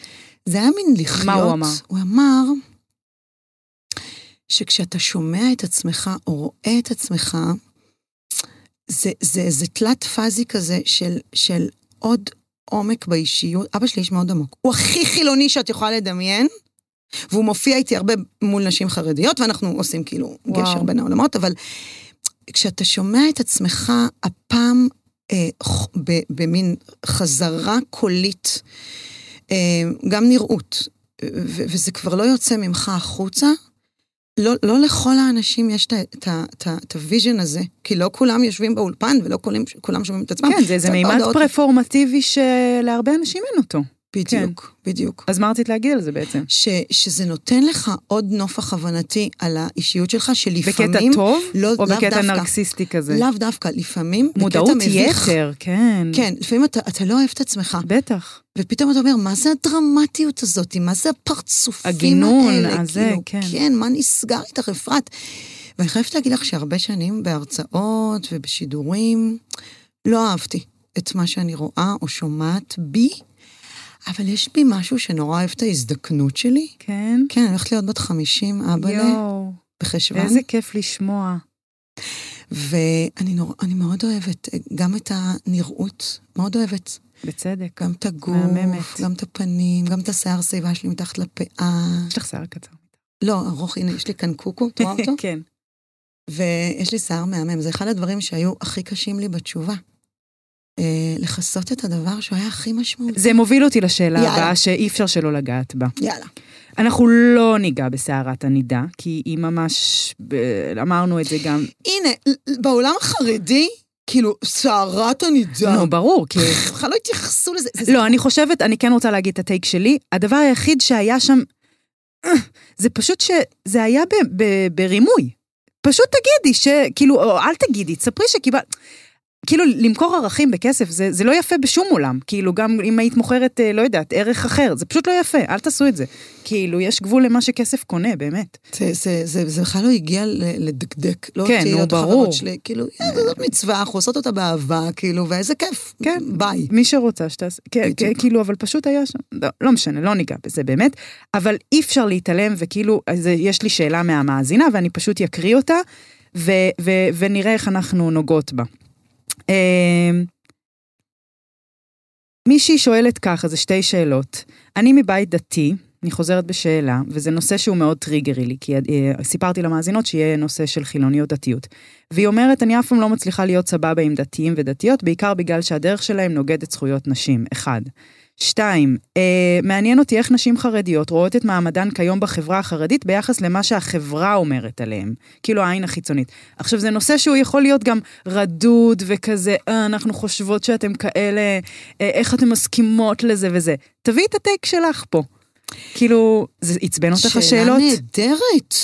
זה היה מין לחיות... מה הוא אמר? הוא אמר שכשאתה שומע את עצמך, או רואה את עצמך, זה, זה, זה תלת פאזי כזה של, של עוד עומק באישיות. אבא שלי איש מאוד עמוק. הוא הכי חילוני שאת יכולה לדמיין, והוא מופיע איתי הרבה מול נשים חרדיות, ואנחנו עושים כאילו וואו. גשר בין העולמות, אבל כשאתה שומע את עצמך הפעם במין חזרה קולית, אה, גם נראות, וזה כבר לא יוצא ממך החוצה, לא, לא לכל האנשים יש את ה vision הזה, כי לא כולם יושבים באולפן ולא כולם, כולם שומעים את עצמם. כן, זה איזה מימד בהודעות. פרפורמטיבי שלהרבה אנשים אין אותו. בדיוק, בדיוק. אז מה רצית להגיד על זה בעצם? ש, שזה נותן לך עוד נופך הבנתי על האישיות שלך, בקטע שלפעמים... טוב? לא, או בקטע דווקא. נרקסיסטי כזה? לאו דווקא, לפעמים מודעות בקטע מביך. יתר, כן. כן, לפעמים אתה, אתה לא אוהב את עצמך, בטח. ופתאום אתה אומר, מה זה הדרמטיות הזאת? מה זה הפרצופים הגינונים האלה? הזה, כאילו, כן. כן, מה נסגר איתך, אפרת? ואני חייבת להגיד לך שהרבה שנים בהרצאות ובשידורים, לא אהבתי את מה שאני רואה או שומעת בי, אבל יש בי משהו שנורא אוהב את ההזדקנות שלי. כן? כן, אני הולכת להיות בת 50, אבא יואו, בחשוון. איזה כיף לשמוע. ואני אני מאוד אוהבת אה, גם את הנראות, מאוד אוהבת. בצדק. גם את הגוף, מהממת. גם את הפנים, גם את השיער שיבה שלי מתחת לפאה. יש לך שיער קצר. לא, ארוך, הנה, יש לי כאן קוקו, את רואה אותו? כן. ויש לי שיער מהמם. זה אחד הדברים שהיו הכי קשים לי בתשובה. אה, לכסות את הדבר שהוא היה הכי משמעותי. זה מוביל אותי לשאלה. הבאה שאי אפשר שלא לגעת בה. יאללה. אנחנו לא ניגע בסערת הנידה, כי היא ממש, ב- אמרנו את זה גם, הנה, בעולם החרדי, כאילו, סערת הנידה. נו, ברור, כי... בכלל לא התייחסו לזה. זה- זה- לא, אני חושבת, אני כן רוצה להגיד את הטייק שלי. הדבר היחיד שהיה שם, אה, זה פשוט שזה היה ברימוי. פשוט תגידי ש... כאילו, או אל תגידי, תספרי שקיבלת... כאילו, למכור ערכים בכסף, זה, זה לא יפה בשום עולם. כאילו, גם אם היית מוכרת, אה, לא יודעת, ערך אחר, זה פשוט לא יפה, אל תעשו את זה. כאילו, יש גבול למה שכסף קונה, באמת. זה, זה, זה, זה בכלל לא הגיע לדקדק. לא כן, נו, ברור. שלי, כאילו, "אה, זאת מצווה, אנחנו עושות אותה באהבה, כאילו, ואיזה כיף. כן. ביי. מי שרוצה שתעשה, כן, כן. כאילו, אבל פשוט היה שם, לא, לא משנה, לא ניגע בזה באמת, אבל אי אפשר להתעלם, וכאילו, אז יש לי שאלה מהמאזינה, ואני פשוט אקריא אותה, ו, ו, ונראה איך אנחנו נוגעות בה. אמ, מישהי שואלת ככה, זה שתי שאלות. אני מבית דתי, אני חוזרת בשאלה, וזה נושא שהוא מאוד טריגרי לי, כי אה, סיפרתי למאזינות שיהיה נושא של חילוניות דתיות. והיא אומרת, אני אף פעם לא מצליחה להיות סבבה עם דתיים ודתיות, בעיקר בגלל שהדרך שלהם נוגדת זכויות נשים, אחד. שתיים, אה, מעניין אותי איך נשים חרדיות רואות את מעמדן כיום בחברה החרדית ביחס למה שהחברה אומרת עליהם, כאילו העין החיצונית. עכשיו, זה נושא שהוא יכול להיות גם רדוד וכזה, אה, אנחנו חושבות שאתם כאלה, אה, איך אתם מסכימות לזה וזה. תביאי את הטייק שלך פה. כאילו, זה עצבן אותך השאלות? שאלה נהדרת.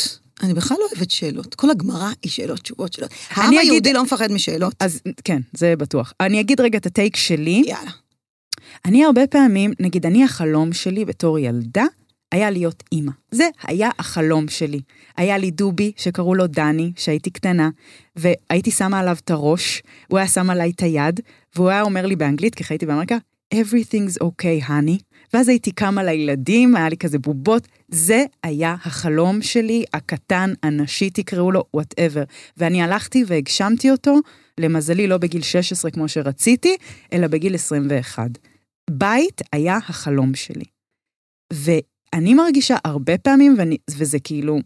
אני בכלל לא אוהבת שאלות. כל הגמרא היא שאלות, תשובות, שאלות. העם היהודי לא מפחד משאלות. אז כן, זה בטוח. אני אגיד רגע את ה take שלי. יאללה. אני הרבה פעמים, נגיד, אני החלום שלי בתור ילדה, היה להיות אימא. זה היה החלום שלי. היה לי דובי, שקראו לו דני, שהייתי קטנה, והייתי שמה עליו את הראש, הוא היה שם עליי את היד, והוא היה אומר לי באנגלית, כי חייתי באמריקה, everything's okay, honey. ואז הייתי קמה לילדים, היה לי כזה בובות. זה היה החלום שלי, הקטן, הנשי, תקראו לו, whatever. ואני הלכתי והגשמתי אותו, למזלי לא בגיל 16 כמו שרציתי, אלא בגיל 21. בית היה החלום שלי. ואני מרגישה הרבה פעמים, ואני, וזה כאילו,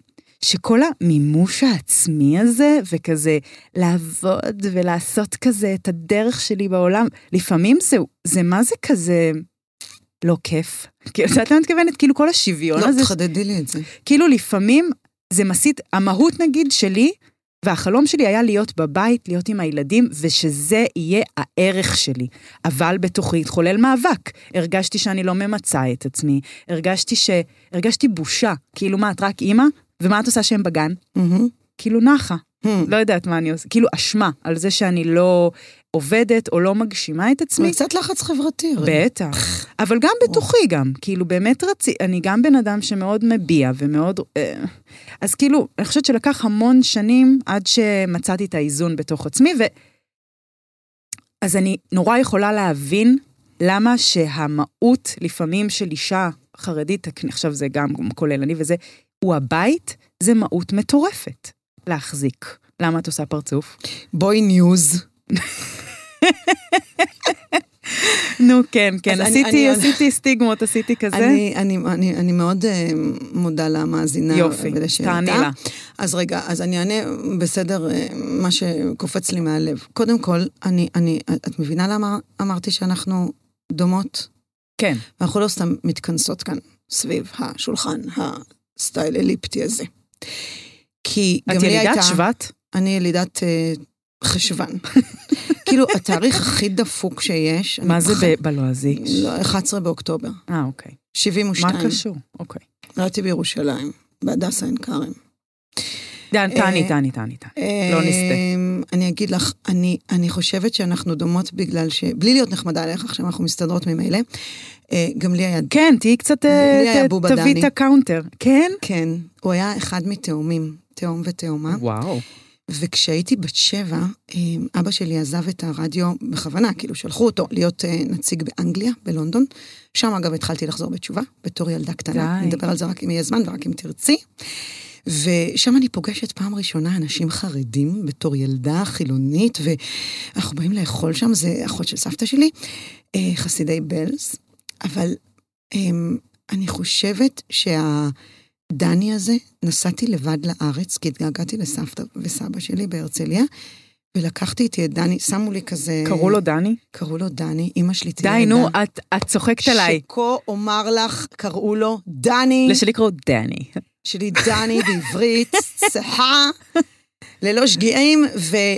שכל המימוש העצמי הזה, וכזה לעבוד ולעשות כזה את הדרך שלי בעולם, לפעמים זה, זה מה זה כזה לא כיף. כאילו, את יודעת למה מתכוונת? כאילו כל השוויון לא, הזה, תחדדי לי את זה. כאילו לפעמים זה מסית, המהות נגיד שלי, והחלום שלי היה להיות בבית, להיות עם הילדים, ושזה יהיה הערך שלי. אבל בתוכי התחולל מאבק. הרגשתי שאני לא ממצה את עצמי, הרגשתי ש... הרגשתי בושה. כאילו, מה, את רק אימא? ומה את עושה שהם בגן? מהמם. כאילו, נחה. מהמם. לא יודעת מה אני עושה. כאילו, אשמה על זה שאני לא עובדת או לא מגשימה את עצמי. קצת לחץ חברתי. בטח. אבל גם בתוכי גם, כאילו באמת רציתי, אני גם בן אדם שמאוד מביע ומאוד... אה, אז כאילו, אני חושבת שלקח המון שנים עד שמצאתי את האיזון בתוך עצמי, ו... אז אני נורא יכולה להבין למה שהמהות לפעמים של אישה חרדית, עכשיו זה גם כולל אני וזה, הוא הבית, זה מהות מטורפת להחזיק. למה את עושה פרצוף? בואי ניוז. נו, כן, כן, עשיתי, אני- עשיתי סטיגמות, עשיתי כזה. אני, אני, אני, אני מאוד אה, מודה למאזינה יופי. תעני לה. אז רגע, אז אני אענה בסדר אה, מה שקופץ לי מהלב. קודם כל, אני, אני, את מבינה למה אמרתי שאנחנו דומות? כן. ואנחנו לא סתם מתכנסות כאן סביב השולחן הסטייל אליפטי הזה. כי גם את לי הייתה... ילידת שבט? אני ילידת אה, חשוון. כאילו, התאריך הכי דפוק שיש... מה זה ב- בלועזי? לא, 11 באוקטובר, אה, אוקיי. 72. מה קשור? אוקיי. נולדתי בירושלים, בהדסה עין כרם. דן, תעני, אה, תעני, תעני, תעני. לא נסטה. אמ, אני אגיד לך, אני, אני חושבת שאנחנו דומות בגלל ש... בלי להיות נחמדה עליך, עכשיו אנחנו מסתדרות ממילא. אה, גם לי היה... כן, תהיי קצת, אה, לי היה בובה תביאי דני. את הקאונטר. כן? כן, הוא היה אחד מתאומים, תאום ותאומה. וואו. וכשהייתי בת שבע, אמ, אבא שלי עזב את הרדיו בכוונה, כאילו שלחו אותו להיות אה, נציג באנגליה, בלונדון. שם אגב התחלתי לחזור בתשובה, בתור ילדה קטנה. די. נדבר על זה רק אם יהיה זמן ורק אם תרצי. ושם אני פוגשת פעם ראשונה אנשים חרדים בתור ילדה חילונית, ואנחנו באים לאכול שם, זה אחות של סבתא שלי, אה, חסידי בלז, אבל אמ, אני חושבת שה... דני הזה, נסעתי לבד לארץ, כי התגעגעתי לסבתא וסבא שלי בהרצליה, ולקחתי איתי את דני, שמו לי כזה... קראו לו דני? קראו לו דני, אימא שלי תהיה די, נו, את, את צוחקת עליי. שכה אומר לך, קראו לו דני. לשלי קראו דני. שלי דני בעברית, צחה, ללא שגיאים,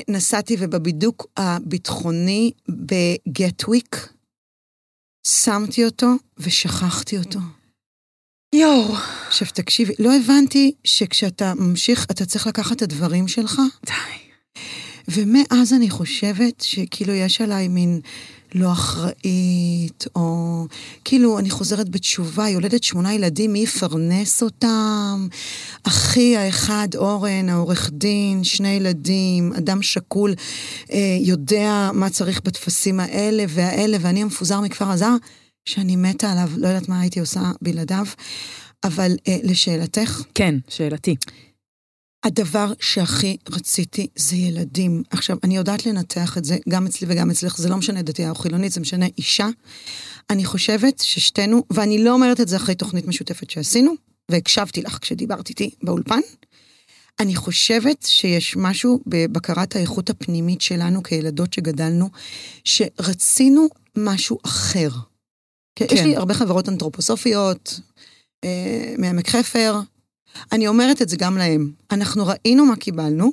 ונסעתי, ובבידוק הביטחוני בגטוויק, שמתי אותו ושכחתי אותו. יואו. עכשיו תקשיבי, לא הבנתי שכשאתה ממשיך, אתה צריך לקחת את הדברים שלך, די. ומאז אני חושבת שכאילו יש עליי מין לא אחראית, או כאילו אני חוזרת בתשובה, יולדת שמונה ילדים, מי יפרנס אותם? אחי האחד, אורן, העורך דין, שני ילדים, אדם שקול, אה, יודע מה צריך בטפסים האלה והאלה, ואני המפוזר מכפר עזר, שאני מתה עליו, לא יודעת מה הייתי עושה בלעדיו. אבל אה, לשאלתך, כן, שאלתי. הדבר שהכי רציתי זה ילדים. עכשיו, אני יודעת לנתח את זה גם אצלי וגם אצלך, זה לא משנה דתייה או חילונית, זה משנה אישה. אני חושבת ששתינו, ואני לא אומרת את זה אחרי תוכנית משותפת שעשינו, והקשבתי לך כשדיברת איתי באולפן, אני חושבת שיש משהו בבקרת האיכות הפנימית שלנו כילדות שגדלנו, שרצינו משהו אחר. כן. יש לי הרבה חברות אנתרופוסופיות, אה, מעמק חפר, אני אומרת את זה גם להם. אנחנו ראינו מה קיבלנו,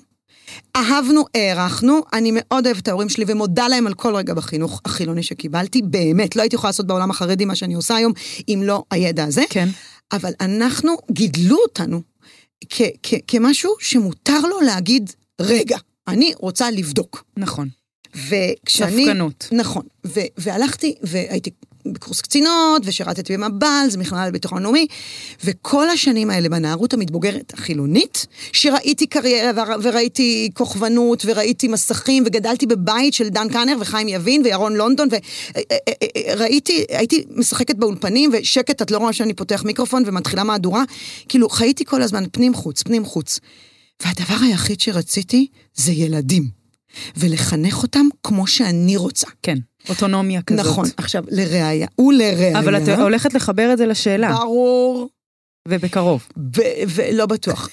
אהבנו, הערכנו, אני מאוד אוהבת את ההורים שלי ומודה להם על כל רגע בחינוך החילוני שקיבלתי, באמת, לא הייתי יכולה לעשות בעולם החרדי מה שאני עושה היום, אם לא הידע הזה. כן. אבל אנחנו, גידלו אותנו כ- כ- כמשהו שמותר לו להגיד, רגע, אני רוצה לבדוק. נכון. וכשאני... ספקנות. נכון. ו- והלכתי, והייתי בקורס קצינות, ושירתתי במב"ל, זה מכללה לביטחון לאומי, וכל השנים האלה בנערות המתבוגרת החילונית, שראיתי קריירה ור- וראיתי כוכבנות, וראיתי מסכים, וגדלתי בבית של דן קאנר וחיים יבין וירון לונדון, וראיתי, הייתי משחקת באולפנים, ושקט, את לא רואה שאני פותח מיקרופון ומתחילה מהדורה, כאילו חייתי כל הזמן פנים חוץ, פנים חוץ. והדבר היחיד שרציתי זה ילדים. ולחנך אותם כמו שאני רוצה. כן, אוטונומיה כזאת. נכון. עכשיו, לראיה, ולראיה. אבל את הולכת לחבר את זה לשאלה, ברור. ובקרוב. ולא בטוח.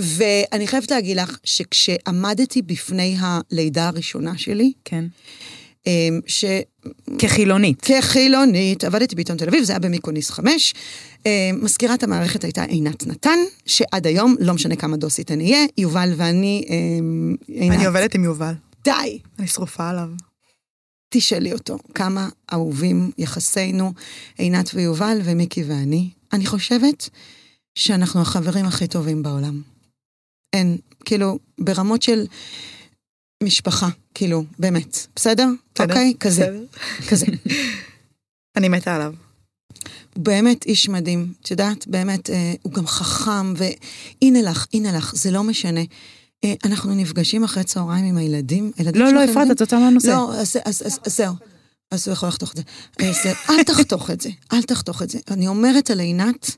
ואני חייבת להגיד לך שכשעמדתי בפני הלידה הראשונה שלי, כן. אמ, ש... כחילונית. כחילונית, עבדתי בעיתון תל אביב, זה היה במיקוניס 5. אמ, מזכירת המערכת הייתה עינת נתן, שעד היום, לא משנה כמה דוסית אני אהיה, יובל ואני, אמ, עינת. אני עובדת עם יובל. די. אני שרופה עליו. תשאלי אותו, כמה אהובים יחסינו, עינת ויובל ומיקי ואני. אני חושבת שאנחנו החברים הכי טובים בעולם. אין, כאילו, ברמות של משפחה, כאילו, באמת. בסדר? בסדר, אוקיי? כזה. כזה. אני מתה עליו. הוא באמת איש מדהים, את יודעת, באמת, אה, הוא גם חכם, והנה לך, הנה לך, זה לא משנה. אה, אנחנו נפגשים אחרי צהריים עם הילדים. הילדים לא, לא, אפרת? את יוצאה מהנושא. לא, אז, אז, אז, אז זהו. אז הוא יכול לחתוך את זה. אז אל תחתוך את זה, אל תחתוך את זה. אני אומרת על עינת,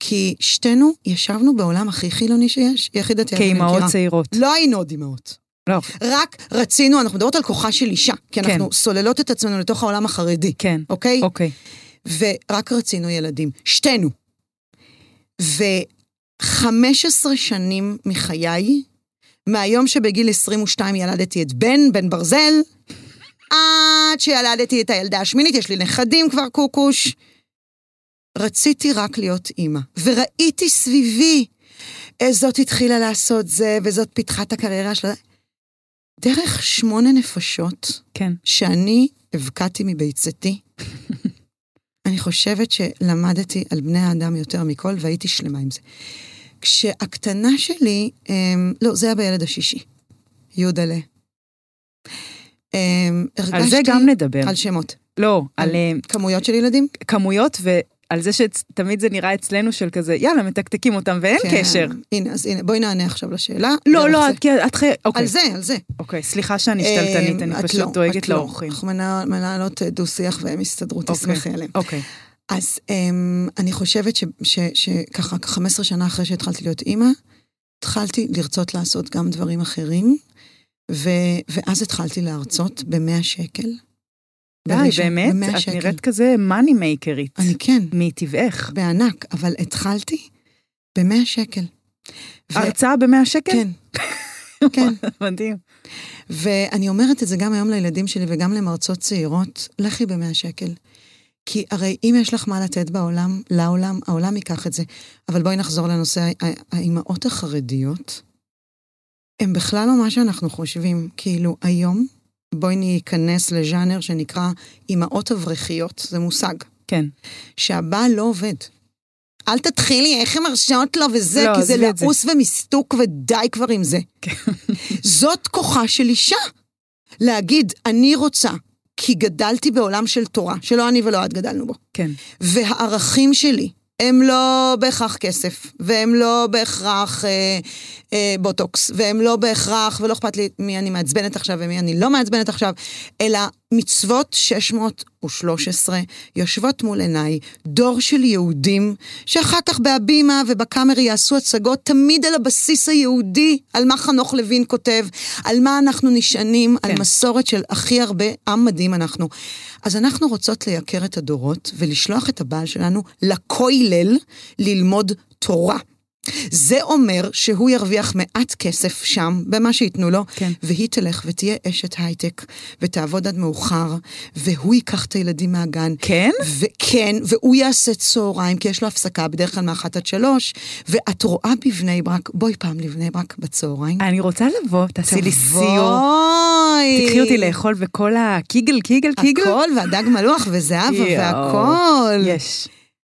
כי שתינו ישבנו בעולם הכי חילוני שיש, שאני כאימהות. צעירות. לא היינו עוד אימהות. לא, רק רצינו, אנחנו מדברות על כוחה של אישה, כי כן. אנחנו סוללות את עצמנו לתוך העולם החרדי, כן. אוקיי? אוקיי. ורק רצינו ילדים, שתינו. ו-15 שנים מחיי, מהיום שבגיל 22 ילדתי את בן, בן ברזל, עד שילדתי את הילדה השמינית, יש לי נכדים כבר קוקוש. רציתי רק להיות אימא, וראיתי סביבי, אה, זאת התחילה לעשות זה, וזאת פיתחה את הקריירה שלה. דרך שמונה נפשות, כן. שאני הבקעתי מביצתי, אני חושבת שלמדתי על בני האדם יותר מכל, והייתי שלמה עם זה. כשהקטנה שלי, אמ, לא, זה היה בילד השישי, יודלה. אמ, על זה גם נדבר. על שמות. לא, על על- אה, כמויות של ילדים? כמויות ועל זה שתמיד זה נראה אצלנו של כזה, יאללה, מתקתקים אותם ואין כן. קשר. הנה, אז הנה, בואי נענה עכשיו לשאלה. לא, לא. את חי... אוקיי. על זה, על זה. אוקיי, סליחה שאני שתלטנית, אמ, אני פשוט לא, דואגת לא. לאורחים. אנחנו מנהל- מנהלות אה, דו-שיח והם יסתדרו, אוקיי. תשמחי עליהם. אוקיי. אז um, אני חושבת שככה 15 שנה אחרי שהתחלתי להיות אימא, התחלתי לרצות לעשות גם דברים אחרים, ו- ואז התחלתי להרצות ב-100 שקל. די, באמת? את שקל. נראית כזה מאני מייקרית. אני כן, מטבעך. בענק, אבל התחלתי ב-100 שקל. הרצאה במאה שקל? כן, כן. מדהים. ואני אומרת את זה גם היום לילדים שלי וגם למרצות צעירות, לכי במאה שקל. כי הרי אם יש לך מה לתת בעולם, לעולם, העולם ייקח את זה. אבל בואי נחזור לנושא האימהות החרדיות. הם בכלל לא מה שאנחנו חושבים. כאילו, היום, בואי ניכנס לז'אנר שנקרא אימהות אברכיות, זה מושג. כן. שהבעל לא עובד. אל תתחילי, איך הן מרשות לו וזה, לא, כי זה. לעוס ומיסטוק ודי כבר עם זה. זאת כוחה של אישה. להגיד, אני רוצה, כי גדלתי בעולם של תורה, שלא אני ולא את גדלנו בו. כן. והערכים שלי הם לא בהכרח כסף, והם לא בהכרח אה, אה, בוטוקס, והם לא בהכרח, ולא אכפת לי מי אני מעצבנת עכשיו ומי אני לא מעצבנת עכשיו, אלא מצוות 613 יושבות מול עיניי, דור של יהודים, שאחר כך בהבימה ובקאמרי יעשו הצגות תמיד על הבסיס היהודי, על מה חנוך לוין כותב, על מה אנחנו נשענים, כן. על. מסורת של הכי הרבה, עם מדהים אנחנו. אז אנחנו רוצות לייקר את הדורות ולשלוח את הבעל שלנו לכולל ללמוד תורה. זה אומר שהוא ירוויח מעט כסף שם, במה שייתנו לו, כן. והיא תלך ותהיה אשת הייטק, ותעבוד עד מאוחר, והוא ייקח את הילדים מהגן. כן? וכן, והוא יעשה צהריים, כי יש לו הפסקה בדרך כלל מאחת עד שלוש, ואת רואה בבני ברק, בואי פעם לבני ברק בצהריים. אני רוצה לבוא, תעשי לי סיור. תקחי אותי לאכול בכל הקיגל, קיגל, קיגל. הכל, והדג מלוח וזהבה. והכל. יש.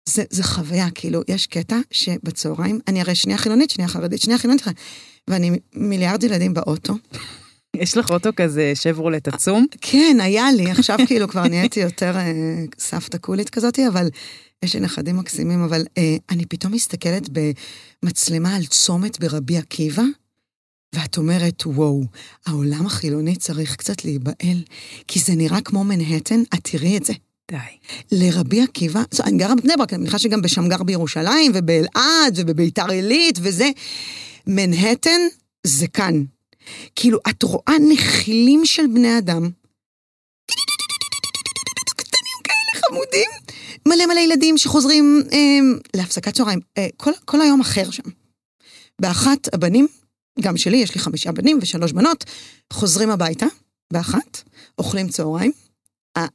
זה, זה חוויה, כאילו, יש קטע שבצהריים, אני הרי שנייה חילונית, שנייה חרדית, שנייה חילונית, ואני מיליארד ילדים באוטו. יש לך אוטו כזה שברולט עצום? כן, היה לי, עכשיו כאילו כבר נהייתי יותר אה, סבתא קולית כזאתי, אבל יש לי נכדים מקסימים, אבל אה, אני פתאום מסתכלת במצלמה על צומת ברבי עקיבא, ואת אומרת, וואו, העולם החילוני צריך קצת להיבהל, כי זה נראה כמו מנהטן, את תראי את זה. די. לרבי עקיבא, זו, אני גרה בבני ברק, אני מניחה שגם בשמגר בירושלים, ובאלעד, ובביתר עילית, וזה. מנהטן זה כאן. כאילו, את רואה נחילים של בני אדם, קטנים כאלה חמודים, מלא מלא ילדים שחוזרים אה, להפסקת צהריים, אה, כל, כל היום אחר שם. באחת, הבנים, גם שלי, יש לי חמישה בנים ושלוש בנות, חוזרים הביתה, באחת, אוכלים צהריים.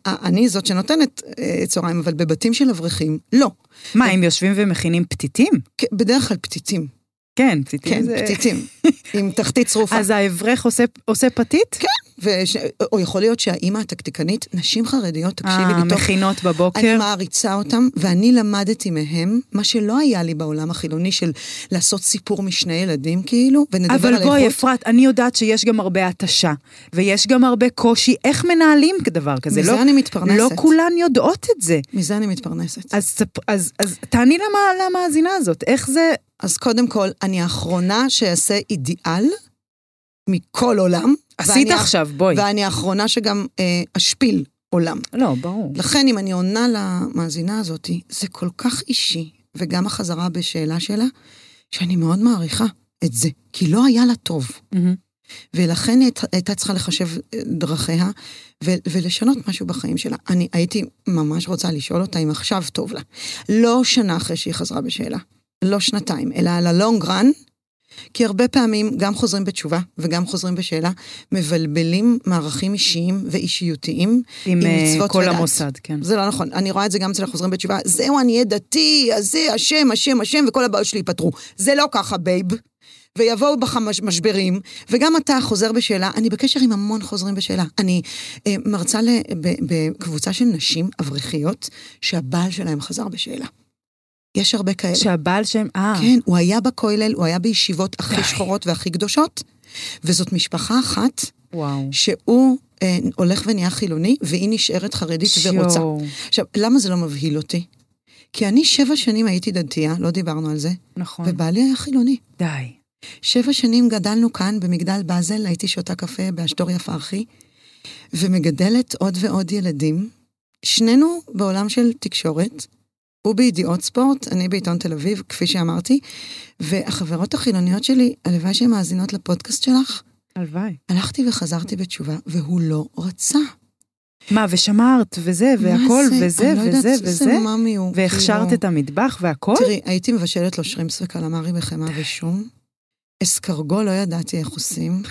אני זאת שנותנת אה, צהריים, אבל בבתים של אברכים, לא. מה, הם יושבים ומכינים פתיתים? כ- בדרך כלל פתיתים. כן, פתיתים כן, זה... פתיתים. עם תחתית צרופה. אז האברך עושה- עושה פתית? כן. וש... או יכול להיות שהאימא התקתקנית, נשים חרדיות, תקשיבי אה, לי טוב, מכינות אני בבוקר. מעריצה אותם, ואני למדתי מהם מה שלא היה לי בעולם החילוני של לעשות סיפור משני ילדים, כאילו, ונדבר על אבל איכות. בואי, אפרת, אני יודעת שיש גם הרבה התשה, ויש גם הרבה קושי. איך מנהלים דבר כזה? מזה לא- אני מתפרנסת. לא כולן יודעות את זה. מזה אני מתפרנסת. אז, ספ- אז, אז תעני למה- למאזינה הזאת, איך זה... אז קודם כל, אני האחרונה שאעשה אידיאל מכל עולם. עשית ואני עכשיו, בואי. ואני האחרונה שגם אה, אשפיל עולם. לא, ברור. לכן, אם אני עונה למאזינה הזאת, זה כל כך אישי, וגם החזרה בשאלה שלה, שאני מאוד מעריכה את זה, כי לא היה לה טוב. מהמם. ולכן היא הייתה- הייתה צריכה לחשב אה, דרכיה ו- ולשנות משהו בחיים שלה. אני הייתי ממש רוצה לשאול אותה אם עכשיו טוב לה. לא שנה אחרי שהיא חזרה בשאלה, לא שנתיים, אלא על הלונג רן, כי הרבה פעמים גם חוזרים בתשובה וגם חוזרים בשאלה, מבלבלים מערכים אישיים ואישיותיים עם עם אה, מצוות כל ודת. המוסד, כן. זה לא נכון, אני רואה את זה גם אצל החוזרים בתשובה, זהו, אני אהיה דתי, אז זה השם, השם, השם, וכל הבעיות שלי ייפתרו. זה לא ככה, babe. ויבואו בך מש- משברים, וגם אתה חוזר בשאלה, אני בקשר עם המון חוזרים בשאלה. אני אה, מרצה ל- ב- בקבוצה של נשים אברכיות, שהבעל שלהם חזר בשאלה. יש הרבה כאלה. שהבעל שם... אה, כן, הוא היה בכולל, הוא היה בישיבות הכי די. שחורות והכי קדושות, וזאת משפחה אחת וואו. שהוא אה, הולך ונהיה חילוני, והיא נשארת חרדית ורוצה. יואו, עכשיו, למה זה לא מבהיל אותי? כי אני שבע שנים הייתי דתייה, לא דיברנו על זה, נכון. ובעלי היה חילוני. די. שבע שנים גדלנו כאן במגדל באזל, הייתי שותה קפה באשדוריה פרחי, ומגדלת עוד ועוד ילדים. שנינו בעולם של תקשורת, הוא בידיעות ספורט, אני בעיתון תל אביב, כפי שאמרתי, והחברות החילוניות שלי, הלוואי שהן מאזינות לפודקאסט שלך, הלוואי. הלכתי וחזרתי בתשובה, והוא לא רצה. מה, ושמרת, וזה, והכל, זה? וזה, לא וזה, שזה וזה, הוא, והכשרת כאילו- את המטבח והכל? תראי, הייתי מבשלת לו שרימפס וקלמרי בחמאה ושום. אסקרגו לא ידעתי איך עושים,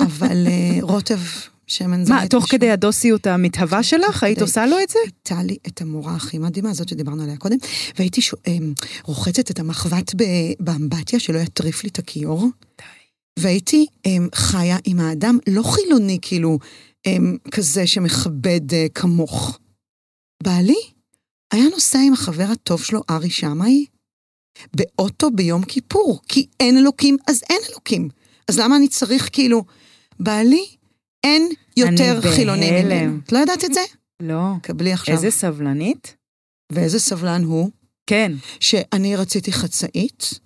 אבל אה, רוטב שמן זית. מה, תוך. כדי הדוסיות המתהווה שלך, היית. עושה לו את זה? הייתה לי את המורה הכי מדהימה, זאת שדיברנו עליה קודם, והייתי שו, אמ, רוחצת את המחבת באמבטיה, שלא יטריף לי את הכיור. והייתי אמ, חיה עם האדם, לא חילוני, כאילו, אמ, כזה שמכבד אה, כמוך. בעלי היה נוסע עם החבר הטוב שלו, ארי שמאי, באוטו ביום כיפור, כי אין אלוקים, אז אין אלוקים. אז למה אני צריך, כאילו, בעלי, אין יותר אני חילוני ממנו. בהלם. את לא ידעת את זה? לא. קבלי עכשיו. איזה סבלנית? ואיזה סבלן הוא, כן. שאני רציתי חצאית,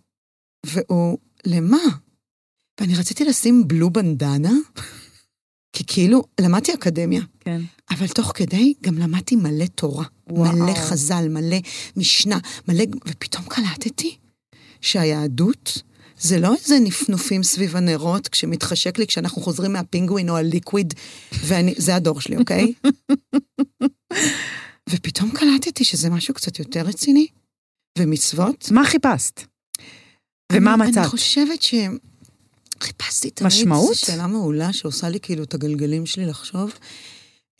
והוא, למה? ואני רציתי לשים בלו בנדנה, כי כאילו, למדתי אקדמיה, כן. אבל תוך כדי גם למדתי מלא תורה, וואו. מלא חז"ל, מלא משנה, מלא... ופתאום קלטתי שהיהדות זה לא איזה נפנופים סביב הנרות כשמתחשק לי כשאנחנו חוזרים מהפינגווין או הליקוויד, וזה הדור שלי, אוקיי? ופתאום קלטתי שזה משהו קצת יותר רציני, ומצוות. מה חיפשת? ומה מצאת? אני חושבת ש... חיפשתי תמיד, משמעות? זו שאלה מעולה שעושה לי כאילו את הגלגלים שלי לחשוב.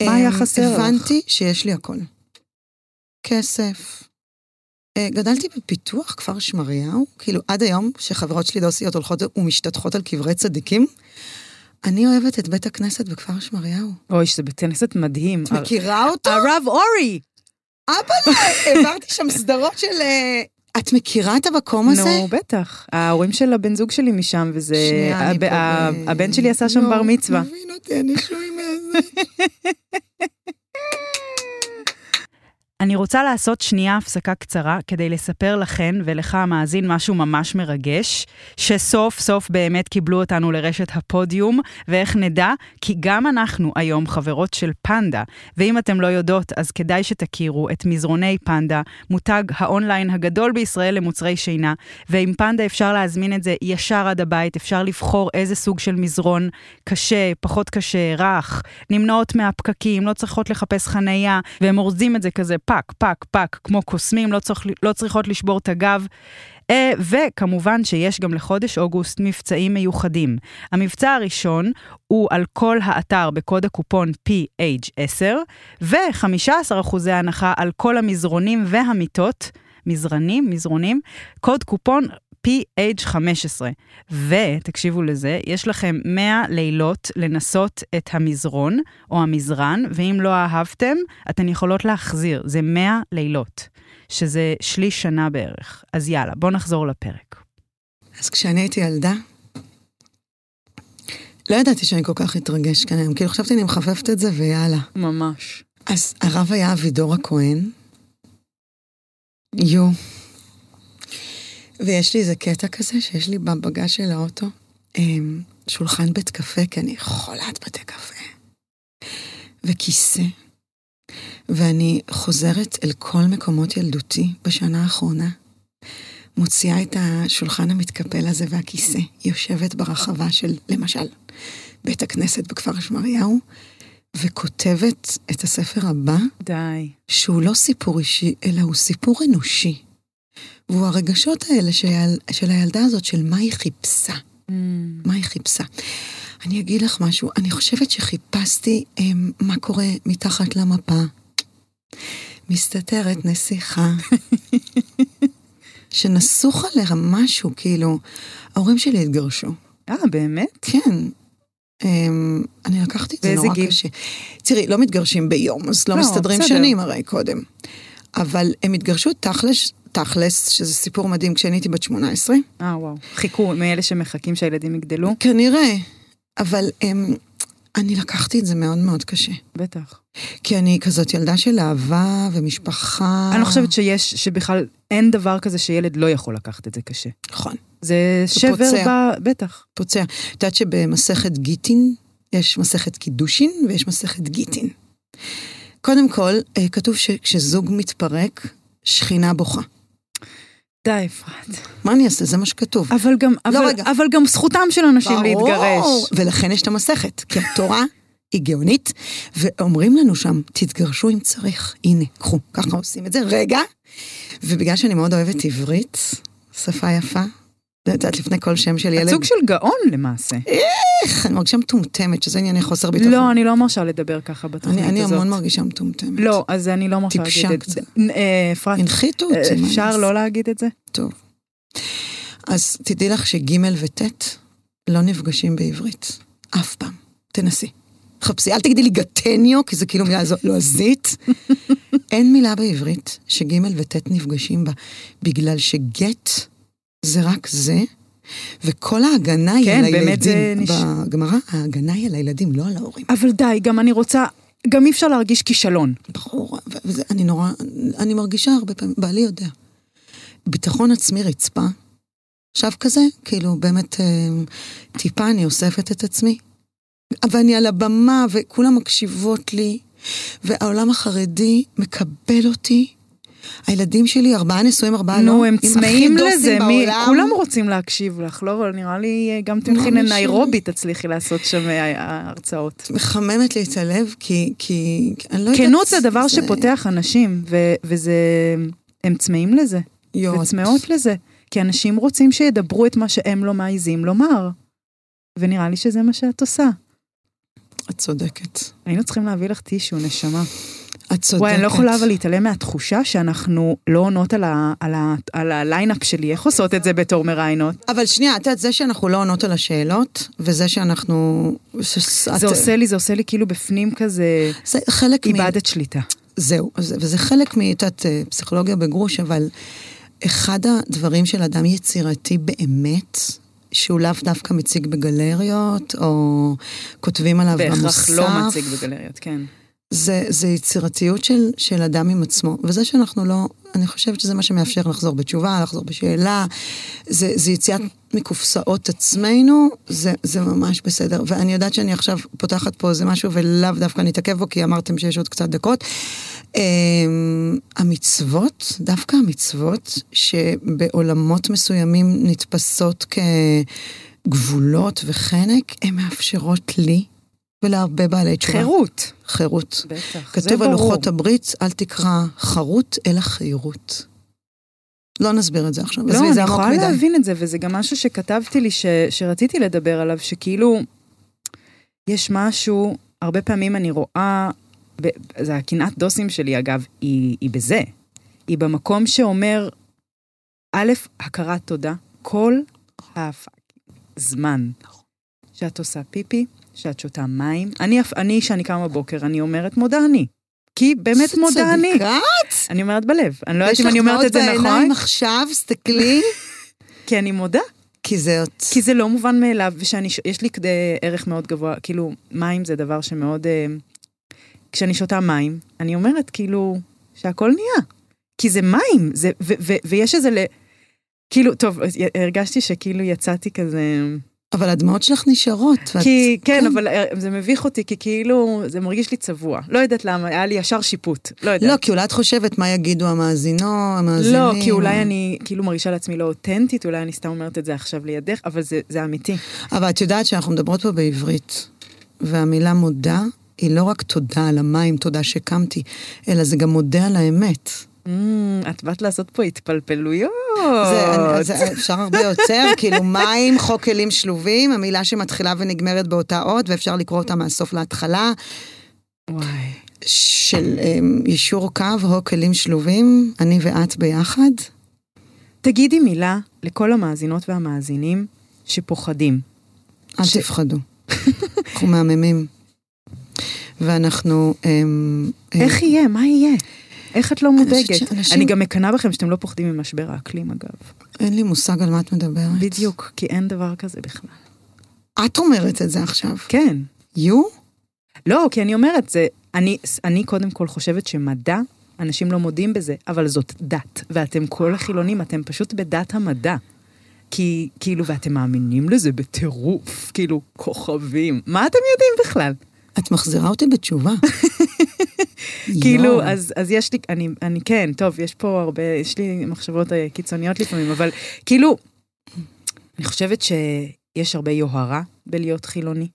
מה היה אמ, חסר לך? הבנתי שיש לי הכל. כסף. אה, גדלתי בפיתוח כפר שמריהו, כאילו עד היום, שחברות שלי דוסיות הולכות ומשתטחות על קברי צדיקים, אני אוהבת את בית הכנסת בכפר שמריהו. אוי, שזה בית כנסת מדהים. את מכירה אותו? הרב אורי! אבא, העברתי שם סדרות של... אה, את מכירה את המקום הזה? נו, בטח. ההורים של הבן זוג שלי משם, וזה... שנייה, הבן שלי עשה שם לא, בר מצווה. מבין אותי, אני שוי מאיזה... אני רוצה לעשות שנייה הפסקה קצרה כדי לספר לכן ולך המאזין משהו ממש מרגש, שסוף סוף באמת קיבלו אותנו לרשת הפודיום, ואיך נדע? כי גם אנחנו היום חברות של פנדה, ואם אתם לא יודעות, אז כדאי שתכירו את מזרוני פנדה, מותג האונליין הגדול בישראל למוצרי שינה, ועם פנדה אפשר להזמין את זה ישר עד הבית, אפשר לבחור איזה סוג של מזרון, קשה, פחות קשה, רך, נמנעות מהפקקים, לא צריכות לחפש חנייה, והם אורזים את זה כזה פק, פק, פק, כמו קוסמים, לא, צריך, לא צריכות לשבור את הגב. אה, וכמובן שיש גם לחודש אוגוסט מבצעים מיוחדים. המבצע הראשון הוא על כל האתר בקוד הקופון PH10, ו-15% הנחה על כל המזרונים והמיטות, מזרנים, מזרונים, קוד קופון PH15. ותקשיבו לזה, יש לכם 100 לילות לנסות את המזרון או המזרן, ואם לא אהבתם, אתן יכולות להחזיר. זה 100 לילות, שזה שליש שנה בערך. אז יאללה, בואו נחזור לפרק. אז כשאני הייתי ילדה, לא ידעתי שאני כל כך אתרגש כאן היום, כאילו חשבתי אני מחפפת את זה ויאללה. ממש. אז הרב היה אבידור הכהן, יו. ויש לי איזה קטע כזה שיש לי בבגז של האוטו, אמ, שולחן בית קפה, כי אני חולת בתי קפה, וכיסא, ואני חוזרת אל כל מקומות ילדותי בשנה האחרונה, מוציאה את השולחן המתקפל הזה והכיסא, יושבת ברחבה של, למשל, בית הכנסת בכפר שמריהו, וכותבת את הספר הבא, די. שהוא לא סיפור אישי, אלא הוא סיפור אנושי. והוא הרגשות האלה של, של הילדה הזאת, של מה היא חיפשה. מה היא חיפשה. אני אגיד לך משהו, אני חושבת שחיפשתי הם, מה קורה מתחת למפה. מסתתרת נסיכה. שנסוך עליה משהו, כאילו, ההורים שלי התגרשו. אה, באמת? כן. Um, אני לקחתי את זה נורא גיל? קשה. תראי, לא מתגרשים ביום, אז לא, לא, מסתדרים בסדר. שנים הרי קודם. אבל הם התגרשו תכלס, תכלס, שזה סיפור מדהים, כשאני הייתי בת 18. אה, וואו. חיכו מאלה שמחכים שהילדים יגדלו? כנראה, אבל הם, אני לקחתי את זה מאוד מאוד קשה. בטח. כי אני כזאת ילדה של אהבה ומשפחה. אני לא חושבת שיש, שבכלל אין דבר כזה שילד לא יכול לקחת את זה קשה. נכון, זה שבר פוצע. ב... בטח. פוצע. את יודעת שבמסכת גיטין, יש מסכת קידושין ויש מסכת גיטין. קודם כל, אה, כתוב שכשזוג מתפרק, שכינה בוכה. די, אפרת. מה אני אעשה? זה מה שכתוב. אבל גם, אבל, רגע. אבל גם זכותם של אנשים להתגרש. ולכן יש את המסכת, כי התורה היא גאונית, ואומרים לנו שם, תתגרשו אם צריך, הנה, קחו, ככה עושים את זה, רגע. ובגלל שאני מאוד אוהבת עברית, שפה יפה, את יודעת, לפני כל שם של ילד, סוג של גאון למעשה. איך, אני מרגישה מטומטמת, שזה ענייני חוסר ביטחון. לא, אני לא מרשה לדבר ככה בתוכנית הזאת. אני המון מרגישה מטומטמת. לא, אז אני לא מרשה להגיד את זה. אה, אפרת, הנחיתו אותי. מה אפשר לא להגיד את זה? טוב. אז תדעי לך שג' וט' לא נפגשים בעברית. אף פעם. תנסי. חפשי, אל תגידי לי גטניו, כי זה כאילו מילה לועזית. אין מילה בעברית שג' וט' נפגשים בה, בגלל שגט זה רק זה, וכל ההגנה היא כן, על באמת זה הילדים. נש- בגמרא, ההגנה היא על הילדים, לא על ההורים. אבל די, גם אני רוצה, גם אי אפשר להרגיש כישלון. ברור, אני נורא, אני מרגישה הרבה פעמים, בעלי יודע. ביטחון עצמי רצפה, עכשיו כזה, כאילו באמת אה, טיפה אני אוספת את עצמי. ואני על הבמה וכולם מקשיבות לי, והעולם החרדי מקבל אותי. הילדים שלי, ארבעה נשואים, ארבעה לא. נו, הם צמאים לזה, מי. כולם רוצים להקשיב לך, לא? אבל נראה לי אה, גם תלכי משנה. לניירובי תצליחי לעשות שם אה, הרצאות. מחממת לי את הלב, כי, כי אני לא יודעת... כנות זה דבר שפותח אנשים, ו- וזה, הם צמאים לזה, יואו, וצמאות לזה. כי אנשים רוצים שידברו את מה שהם לא מעיזים לומר. ונראה לי שזה מה שאת עושה. את צודקת. היינו צריכים להביא לך טישו, נשמה. את צודקת. וואי, אני לא יכולה אבל להתעלם מהתחושה שאנחנו לא עונות על, ה, על, ה, על הליינאפ שלי, איך עושות את זה בתור מראיינות? אבל שנייה, את יודעת, זה שאנחנו לא עונות על השאלות, וזה שאנחנו... זה עושה לי, זה עושה לי כאילו בפנים כזה, זה חלק מ... איבדת שליטה. זהו, זה- וזה חלק מ... את יודעת, אה, פסיכולוגיה בגרוש, אבל אחד הדברים של אדם יצירתי באמת, שהוא לאו דווקא מציג בגלריות, או כותבים עליו במוסף, בהכרח לא מציג בגלריות, כן. זה, זה יצירתיות של, של אדם עם עצמו. וזה שאנחנו לא, אני חושבת שזה מה שמאפשר לחזור בתשובה, לחזור בשאלה, זה, זה יציאת מקופסאות עצמנו, זה, זה ממש בסדר. ואני יודעת שאני עכשיו פותחת פה איזה משהו ולאו דווקא נתעכב בו, כי אמרתם שיש עוד קצת דקות. אמ, המצוות, דווקא המצוות, שבעולמות מסוימים נתפסות כגבולות וחנק, הן מאפשרות לי ולהרבה בעלי תשובה. חירות. חירות. בטח, זה כתוב על ברור. לוחות הברית, אל תקרא חרות, אלא חירות. לא נסביר את זה עכשיו, לא, אני יכולה מדי. להבין את זה, וזה גם משהו שכתבתי לי, ש, שרציתי לדבר עליו, שכאילו, יש משהו, הרבה פעמים אני רואה, ב- זה הקנאת דוסים שלי אגב, היא, היא בזה. היא במקום שאומר, א', הכרת תודה, כל הזמן שאת עושה פיפי, שאת שותה מים. אני, אני, כשאני קמה בבוקר, אני אומרת מודה אני. כי באמת מודה אני. צדיקה? אני אומרת בלב. אני לא יודעת יש אם לך אני אומרת את זה נכון, בעיניים עכשיו, סתכלי. כי אני מודה. כי זה... כי זה לא מובן מאליו, ושיש לי כדי ערך מאוד גבוה, כאילו, מים זה דבר שמאוד... אה, כשאני שותה מים, אני אומרת, כאילו, שהכל נהיה. כי זה מים, זה, ו, ו, ויש איזה ל... כאילו, טוב, הרגשתי שכאילו יצאתי כזה... אבל הדמעות שלך נשארות. ואת- כי, כן, אבל אה, זה מביך אותי, כי כאילו, זה מרגיש לי צבוע. לא יודעת למה, היה לי ישר שיפוט. לא יודעת. לא, כי אולי את חושבת מה יגידו המאזינו, המאזינים. לא, כי אולי אני כאילו מרגישה לעצמי לא אותנטית, אולי אני סתם אומרת את זה עכשיו לידך, אבל זה, זה אמיתי. אבל את יודעת שאנחנו מדברות פה בעברית, והמילה מודה היא לא רק תודה על המים, תודה שקמתי, אלא זה גם מודה על האמת. Mm, את באת לעשות פה התפלפלויות. זה, אפשר הרבה יותר, כאילו מים, חוק כלים שלובים, המילה שמתחילה ונגמרת באותה אות, ואפשר לקרוא אותה מהסוף להתחלה, וואי. של um, יישור קו, הו כלים שלובים, אני ואת ביחד. תגידי מילה לכל המאזינות והמאזינים שפוחדים. אל ש- תפחדו. אנחנו מהממים. ואנחנו... אמ, אמ, איך יהיה? מה יהיה? איך את לא מודאגת? שאנשים- אני גם מקנאה בכם שאתם לא פוחדים ממשבר האקלים, אגב. אין לי מושג על מה את מדברת. בדיוק, כי אין דבר כזה בכלל. את אומרת את זה עכשיו. כן. יו? לא, כי אני אומרת, זה, אני, אני קודם כל חושבת שמדע, אנשים לא מודים בזה, אבל זאת דת, ואתם כל החילונים, אתם פשוט בדת המדע. כי, כאילו, ואתם מאמינים לזה בטירוף, כאילו, כוכבים. מה אתם יודעים בכלל? את מחזירה אותי בתשובה. כאילו. אז, אז יש לי, אני, אני כן, טוב, יש פה הרבה, יש לי מחשבות אה, קיצוניות לפעמים, אבל כאילו, אני חושבת שיש הרבה יוהרה בלהיות חילוני.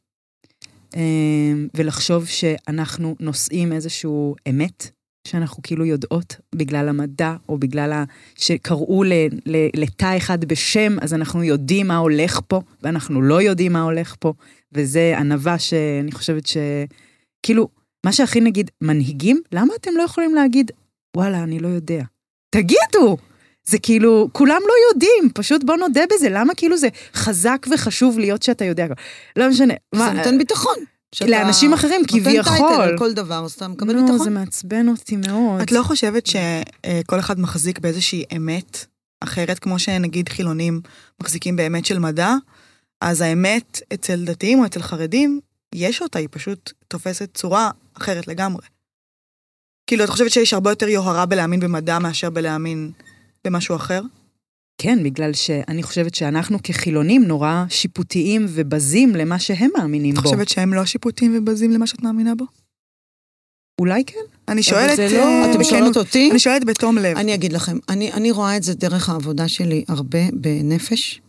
ולחשוב שאנחנו נושאים איזשהו אמת, שאנחנו כאילו יודעות בגלל המדע, או בגלל ה... שקראו לתא אחד בשם, אז אנחנו יודעים מה הולך פה, ואנחנו לא יודעים מה הולך פה, וזה ענווה שאני חושבת ש... כאילו, מה שהכי נגיד, מנהיגים, למה אתם לא יכולים להגיד, וואלה, אני לא יודע? תגידו! זה כאילו, כולם לא יודעים, פשוט בוא נודה בזה, למה כאילו זה חזק וחשוב להיות שאתה יודע? לא משנה. זה נותן ביטחון. לאנשים אחרים, כביכול. נותן טייטל על כל דבר, אז אתה מקבל לא, ביטחון. זה מעצבן אותי מאוד. את לא חושבת שכל אחד מחזיק באיזושהי אמת אחרת, כמו שנגיד חילונים מחזיקים באמת של מדע? אז האמת אצל דתיים או אצל חרדים, יש אותה, היא פשוט תופסת צורה אחרת לגמרי. כאילו, את חושבת שיש הרבה יותר יוהרה בלהאמין במדע מאשר בלהאמין במשהו אחר? כן, בגלל שאני חושבת שאנחנו כחילונים נורא שיפוטיים ובזים למה שהם מאמינים בו. את חושבת שהם לא שיפוטיים ובזים למה שאת מאמינה בו? אולי כן. אני שואלת... לא... אה, אתם שואלות אותי? אני שואלת בתום לב. אני אגיד לכם, אני, אני רואה את זה דרך העבודה שלי הרבה בנפש,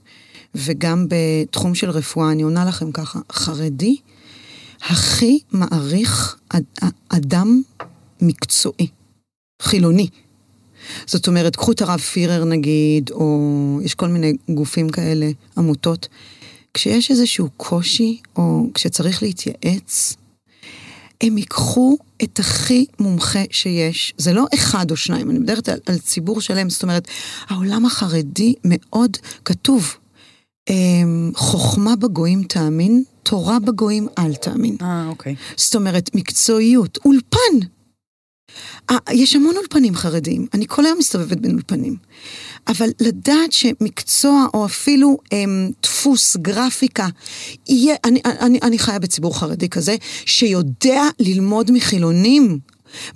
וגם בתחום של רפואה. אני עונה לכם ככה, חרדי הכי מעריך אדם מקצועי, חילוני. זאת אומרת, קחו את הרב פירר נגיד, או יש כל מיני גופים כאלה, עמותות. כשיש איזשהו קושי, או כשצריך להתייעץ, הם ייקחו את הכי מומחה שיש. זה לא אחד או שניים, אני מדברת על, על ציבור שלם. זאת אומרת, העולם החרדי מאוד כתוב. אמ, חוכמה בגויים תאמין, תורה בגויים אל תאמין. אה, אוקיי. זאת אומרת, מקצועיות, אולפן. אה, יש המון אולפנים חרדיים, אני כל היום מסתובבת בין אולפנים. אבל לדעת שמקצוע או אפילו הם, דפוס, גרפיקה, יהיה, אני, אני, אני חיה בציבור חרדי כזה, שיודע ללמוד מחילונים.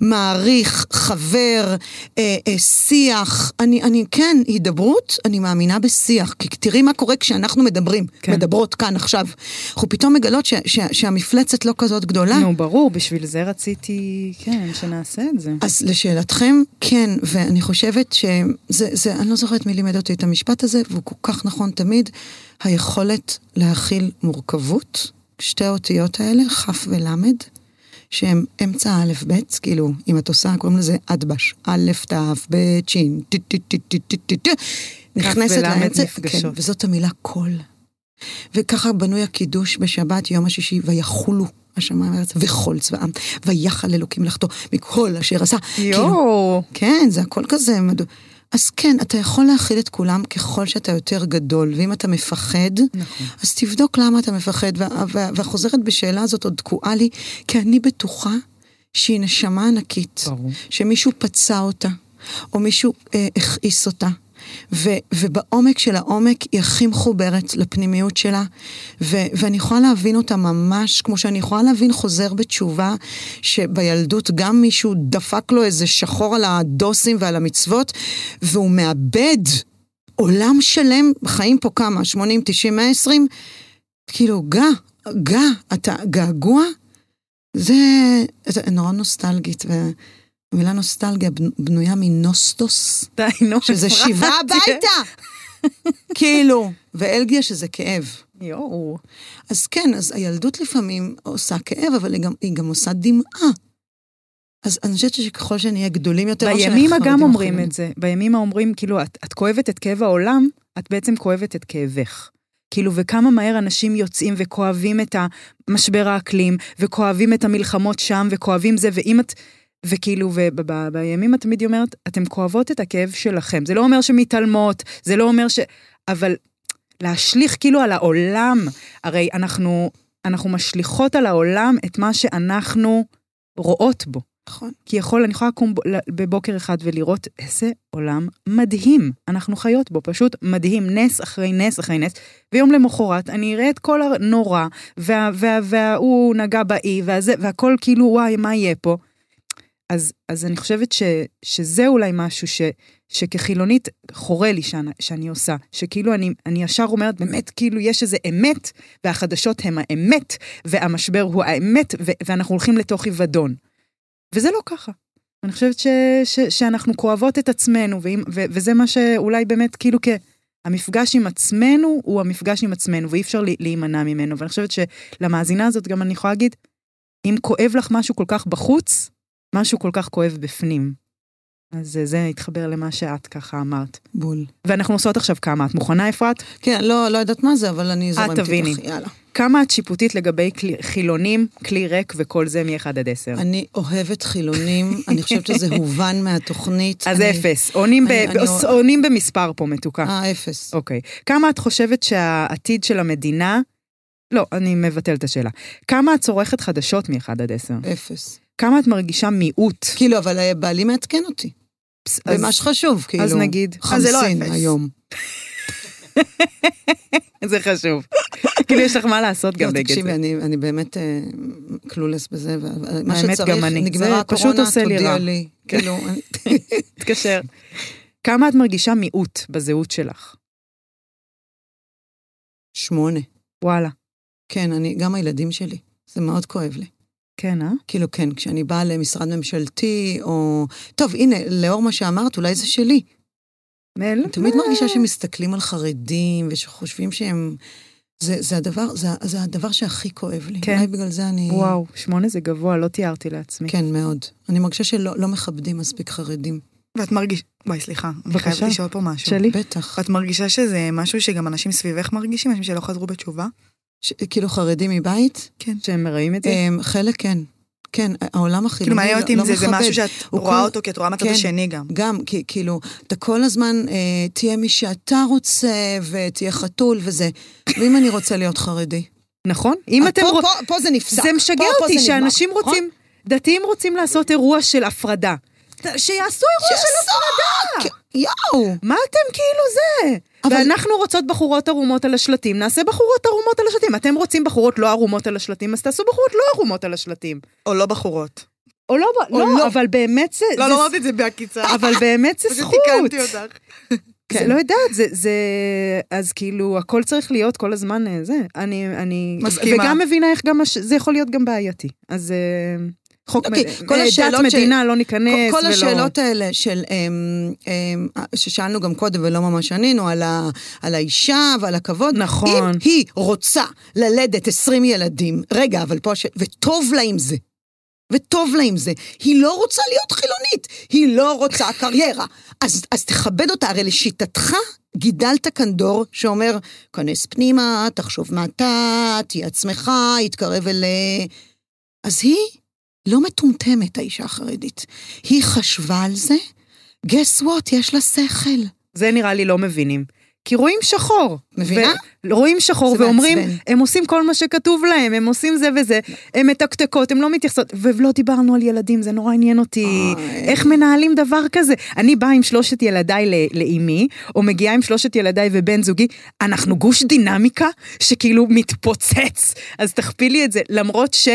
מעריך, חבר, אה, אה, שיח. אני, אני, כן, הידברות, אני מאמינה בשיח. כי תראי מה קורה כשאנחנו מדברים, כן. מדברות כאן עכשיו. אנחנו פתאום מגלות ש, ש, שהמפלצת לא כזאת גדולה. נו, ברור, בשביל זה רציתי, כן, שנעשה את זה. אז לשאלתכם, כן, ואני חושבת שזה, זה, אני לא זוכרת מי לימד אותי את המשפט הזה, והוא כל כך נכון תמיד, היכולת להכיל מורכבות, שתי האותיות האלה, כ' ול', שהם אמצע א' ב', כאילו, אם את עושה, קוראים לזה אדבש, א', ת', ב', ש', ט', ט', ט', ט', ט', ט', ט', נכנסת לאמצע, כן, וזאת המילה קול. וככה בנוי הקידוש בשבת, יום השישי, ויחולו השמיים הארץ וכל צבאם, ויחל אלוקים מלאכתו מכל אשר עשה. יואו. כן, זה הכל כזה. אז כן, אתה יכול להכיל את כולם ככל שאתה יותר גדול, ואם אתה מפחד, נכון. אז תבדוק למה אתה מפחד. והחוזרת בשאלה הזאת עוד תקועה לי, כי אני בטוחה שהיא נשמה ענקית. ברור. שמישהו פצע אותה, או מישהו אה, הכעיס אותה. ו, ובעומק של העומק היא הכי מחוברת לפנימיות שלה, ו, ואני יכולה להבין אותה ממש, כמו שאני יכולה להבין חוזר בתשובה, שבילדות גם מישהו דפק לו איזה שחור על הדוסים ועל המצוות, והוא מאבד עולם שלם, חיים פה כמה, 80, 90, 120, כאילו, גא, גא, אתה געגוע? זה, זה נורא נוסטלגית, ו... המילה נוסטלגיה בנויה מנוסטוס. די, נו, שזה שיבה הביתה. כאילו, ואלגיה שזה כאב. יואו. אז כן, אז הילדות לפעמים עושה כאב, אבל היא גם, היא גם עושה דמעה. אז אני חושבת שככל שנהיה גדולים יותר, בימימה גם אומרים את זה. בימימה אומרים, כאילו, את, את כואבת את כאב העולם, את בעצם כואבת את כאבך. כאילו, וכמה מהר אנשים יוצאים וכואבים את המשבר האקלים, וכואבים את המלחמות שם, וכואבים זה, ואם את... וכאילו, ובימים את תמיד אומרת, אתם כואבות את הכאב שלכם. זה לא אומר שמתעלמות, זה לא אומר ש... אבל להשליך כאילו על העולם, הרי אנחנו, אנחנו משליכות על העולם את מה שאנחנו רואות בו. נכון. כי יכול, אני יכולה לקום בבוקר אחד ולראות איזה עולם מדהים אנחנו חיות בו, פשוט מדהים, נס אחרי נס אחרי נס, ויום למחרת אני אראה את כל הנורא, וההוא נגע באי, והזה, והכל כאילו, וואי, מה יהיה פה? אז, אז אני חושבת ש, שזה אולי משהו ש, שכחילונית חורה לי שאני, שאני עושה, שכאילו אני, אני ישר אומרת, באמת, כאילו יש איזה אמת, והחדשות הם האמת, והמשבר הוא האמת, ו, ואנחנו הולכים לתוך אבדון. וזה לא ככה. אני חושבת ש, ש, שאנחנו כואבות את עצמנו, ואם, ו, וזה מה שאולי באמת, כאילו, כ, המפגש עם עצמנו הוא המפגש עם עצמנו, ואי אפשר להימנע ממנו. ואני חושבת שלמאזינה הזאת גם אני יכולה להגיד, אם כואב לך משהו כל כך בחוץ, משהו כל כך כואב בפנים. אז זה התחבר למה שאת ככה אמרת. בול. ואנחנו עושות עכשיו כמה. את מוכנה, אפרת? כן, לא, לא יודעת מה זה, אבל אני זורמת איתך. את תביני. יאללה. כמה את שיפוטית לגבי כלי, חילונים, כלי ריק וכל זה מ-1 עד 10? אני אוהבת חילונים, אני חושבת שזה הובן מהתוכנית. אז אני, אפס. עונים, אני, ב, אני, עונים במספר פה, מתוקה. אה, אפס. אוקיי. כמה את חושבת שהעתיד של המדינה... לא, אני מבטל את השאלה. כמה את צורכת חדשות מ-1 עד 10? אפס. כמה את מרגישה מיעוט? כאילו, אבל אה, בעלי מעדכן אותי. במה שחשוב, כאילו. אז נגיד. חמסין לא היום. זה חשוב. כאילו, יש לך מה לעשות גם לא, נגד זה. תקשיבי, אני באמת קלולס אה, בזה, ומה שצריך, נגמרה הקורונה, תודיע לי. כאילו, תתקשר. כמה את מרגישה מיעוט בזהות שלך? שמונה. וואלה. כן, אני, גם הילדים שלי. זה מאוד כואב לי. כן, אה? כאילו, כן, כשאני באה למשרד ממשלתי, או... טוב, הנה, לאור מה שאמרת, אולי זה שלי. מל? אני תמיד מרגישה שמסתכלים על חרדים, ושחושבים שהם... זה, זה, הדבר, זה, זה הדבר שהכי כואב לי. כן. אולי בגלל זה אני... וואו, שמונה זה גבוה, לא תיארתי לעצמי. כן, מאוד. אני מרגישה שלא לא מכבדים מספיק חרדים. ואת מרגישה... וואי, סליחה, אני חייבת לשאול פה משהו. שלי? בטח. ואת מרגישה שזה משהו שגם אנשים סביבך מרגישים, אנשים שלא חזרו בתשובה? ש... כאילו חרדים מבית? כן. שהם מראים את זה? הם, חלק כן. כן, העולם החילוני כאילו מעניין אותי אם זה, זה משהו שאת רואה כל... אותו, כי את רואה מהצד כן, השני גם. גם, כי, כאילו, אתה כל הזמן אה, תהיה מי שאתה רוצה, ותהיה חתול וזה. ואם אני רוצה להיות חרדי? נכון. אם אתם... פה, פה, פה זה נפסק. זה משגע פה, אותי פה שאנשים נגמר. רוצים, דתיים רוצים לעשות אירוע של הפרדה. שיעשו אירוע של הפרדה! יואו. מה אתם כאילו זה? אבל... ואנחנו רוצות בחורות ערומות על השלטים, נעשה בחורות ערומות על השלטים. אתם רוצים בחורות לא ערומות על השלטים, אז תעשו בחורות לא ערומות על השלטים. או לא בחורות. או לא, או לא, לא, אבל באמת זה... לא, לא אמרתי את זה בעקיצה. אבל באמת זה זכות. פשוט תיקנתי אותך. כן. לא יודעת, זה, זה... אז כאילו, הכל צריך להיות כל הזמן אה, זה. אני... אני... מסכימה. וגם מבינה איך גם... זה יכול להיות גם בעייתי. אז... אה, חוק okay, אוקיי, כל אה, דת מדינה, לא ניכנס כל, כל ולא... השאלות האלה של, אמ, אמ, ששאלנו גם קודם ולא ממש ענינו, על, ה, על האישה ועל הכבוד. נכון. אם היא רוצה ללדת 20 ילדים, רגע, אבל פה, ש... וטוב לה עם זה. וטוב לה עם זה. היא לא רוצה להיות חילונית, היא לא רוצה קריירה. אז, אז תכבד אותה, הרי לשיטתך גידלת כאן דור שאומר, כנס פנימה, תחשוב מה אתה, תהיה עצמך, יתקרב אל... אז היא לא מטומטמת, האישה החרדית. היא חשבה על זה, guess what, יש לה שכל. זה נראה לי לא מבינים. כי רואים שחור. מבינה? ו- רואים שחור ואומרים, מעצבן. הם עושים כל מה שכתוב להם, הם עושים זה וזה, הם מתקתקות, הם לא מתייחסות, ולא דיברנו על ילדים, זה נורא עניין אותי. אוי. איך מנהלים דבר כזה? אני באה עם שלושת ילדיי לאימי, או מגיעה עם שלושת ילדיי ובן זוגי, אנחנו גוש דינמיקה שכאילו מתפוצץ, אז תכפילי את זה, למרות ש...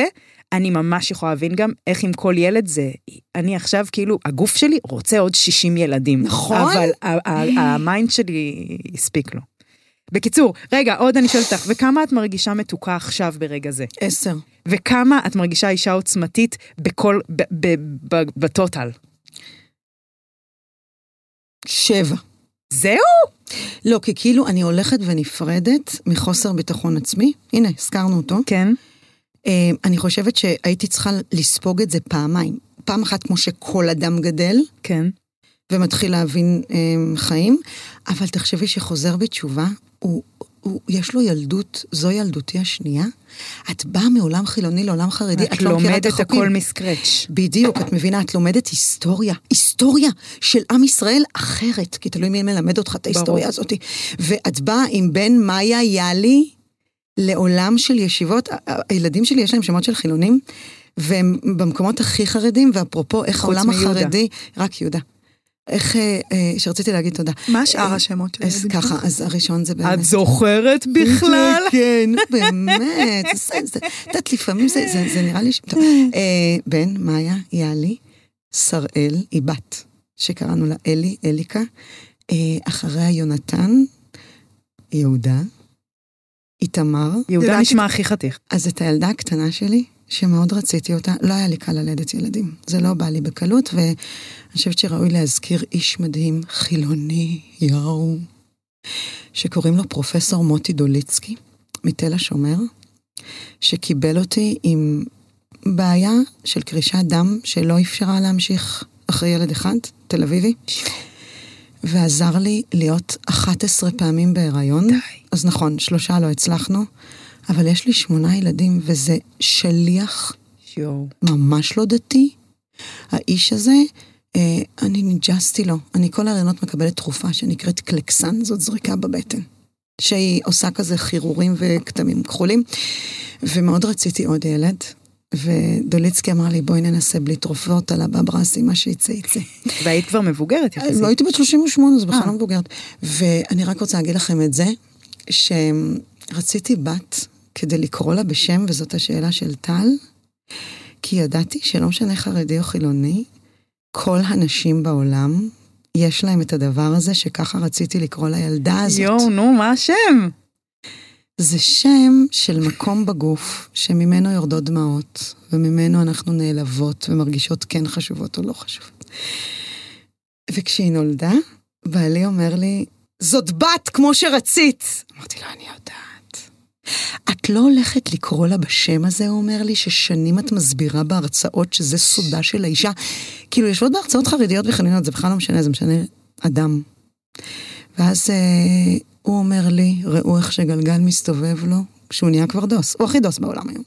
אני ממש יכולה להבין גם איך עם כל ילד זה, אני עכשיו כאילו, הגוף שלי רוצה עוד 60 ילדים. נכון. אבל ה mind שלי הספיק לו. בקיצור, רגע, עוד אני שואלת אותך, וכמה את מרגישה מתוקה עכשיו ברגע זה? עשר. וכמה את מרגישה אישה עוצמתית בכל, בטוטל? שבע. זהו? לא, כי כאילו אני הולכת ונפרדת מחוסר ביטחון עצמי. הנה, הזכרנו אותו. כן. אה, אני חושבת שהייתי צריכה לספוג את זה פעמיים. פעם אחת כמו שכל אדם גדל. כן. ומתחיל להבין um, חיים, אבל תחשבי שחוזר בתשובה, הוא, הוא, יש לו ילדות, זו ילדותי השנייה. את באה מעולם חילוני לעולם חרדי, את, את לא מכירה את החוקים. את לומדת הכל מסקרץ'. בדיוק, את מבינה, את לומדת היסטוריה. היסטוריה של עם ישראל אחרת, כי תלוי מי מלמד אותך את ההיסטוריה הזאת. ואת באה עם בן מאיה יאלי, לעולם של ישיבות, הילדים שלי יש להם שמות של חילונים, והם במקומות הכי חרדים, ואפרופו איך העולם החרדי, רק יהודה. איך, אה, אה, שרציתי להגיד תודה. מה שאר השמות של הילדים? ככה, אז הראשון זה באמת... את זוכרת בכלל? כן, באמת, את יודעת, לפעמים זה, זה, זה נראה לי... ש... טוב, אה, בן, מאיה, יאלי, שראל, היא בת, שקראנו לה אלי, אליקה, אחריה יונתן, יהודה, איתמר. יהודה נשמע הכי חתיך. אז את הילדה הקטנה שלי, שמאוד רציתי אותה, לא היה לי קל ללדת ילדים. זה לא בא לי בקלות, ואני חושבת שראוי להזכיר איש מדהים, חילוני, יואו. שקוראים לו פרופסור מוטי דוליצקי, מתל השומר, שקיבל אותי עם בעיה של קרישת דם שלא אפשרה להמשיך אחרי ילד אחד, תל אביבי, ועזר לי להיות 11 פעמים בהיריון. די. אז נכון, שלושה לא הצלחנו, אבל יש לי שמונה ילדים, וזה שליח יואו. ממש לא דתי. האיש הזה, אה, אני ניג'סתי לו. אני כל הריונות מקבלת תרופה שנקראת קלקסן, זאת זריקה בבטן. שהיא עושה כזה חירורים וכתמים כחולים. ומאוד רציתי עוד ילד. ודוליצקי אמר לי, בואי ננסה בלי תרופות על הבברסי, מה שיצא יצא. והיית כבר מבוגרת יחסית. לא הייתי בת 38, זה בכלל אה. לא מבוגרת. ואני רק רוצה להגיד לכם את זה, שרציתי בת כדי לקרוא לה בשם, וזאת השאלה של טל, כי ידעתי שלא משנה חרדי או חילוני, כל הנשים בעולם, יש להם את הדבר הזה שככה רציתי לקרוא לילדה הזאת. יואו, נו, מה השם? זה שם של מקום בגוף שממנו יורדות דמעות, וממנו אנחנו נעלבות ומרגישות כן חשובות או לא חשובות. וכשהיא נולדה, בעלי אומר לי, זאת בת כמו שרצית. אמרתי לו, אני יודעת. את לא הולכת לקרוא לה בשם הזה, הוא אומר לי, ששנים את מסבירה בהרצאות שזה סודה של האישה. כאילו, יושבות בהרצאות חרדיות וחילוניות, זה בכלל לא משנה, זה משנה אדם. ואז אה, הוא אומר לי, ראו איך שגלגל מסתובב לו, כשהוא נהיה כבר דוס. הוא הכי דוס בעולם היום.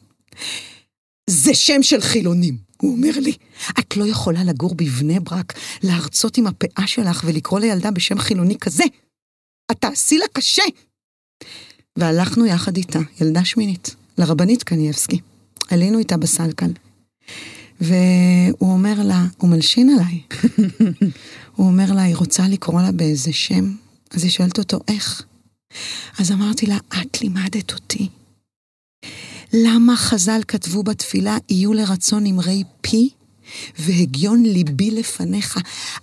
זה שם של חילונים, הוא אומר לי. את לא יכולה לגור בבני ברק, להרצות עם הפאה שלך ולקרוא לילדה בשם חילוני כזה. את תעשי לה קשה. והלכנו יחד איתה, ילדה שמינית, לרבנית קנייבסקי. עלינו איתה בסלקל. והוא אומר לה, הוא מלשין עליי. הוא אומר לה, היא רוצה לקרוא לה באיזה שם? אז היא שואלת אותו, איך? אז אמרתי לה, את לימדת אותי. למה חז"ל כתבו בתפילה, יהיו לרצון אמרי פי והגיון ליבי לפניך?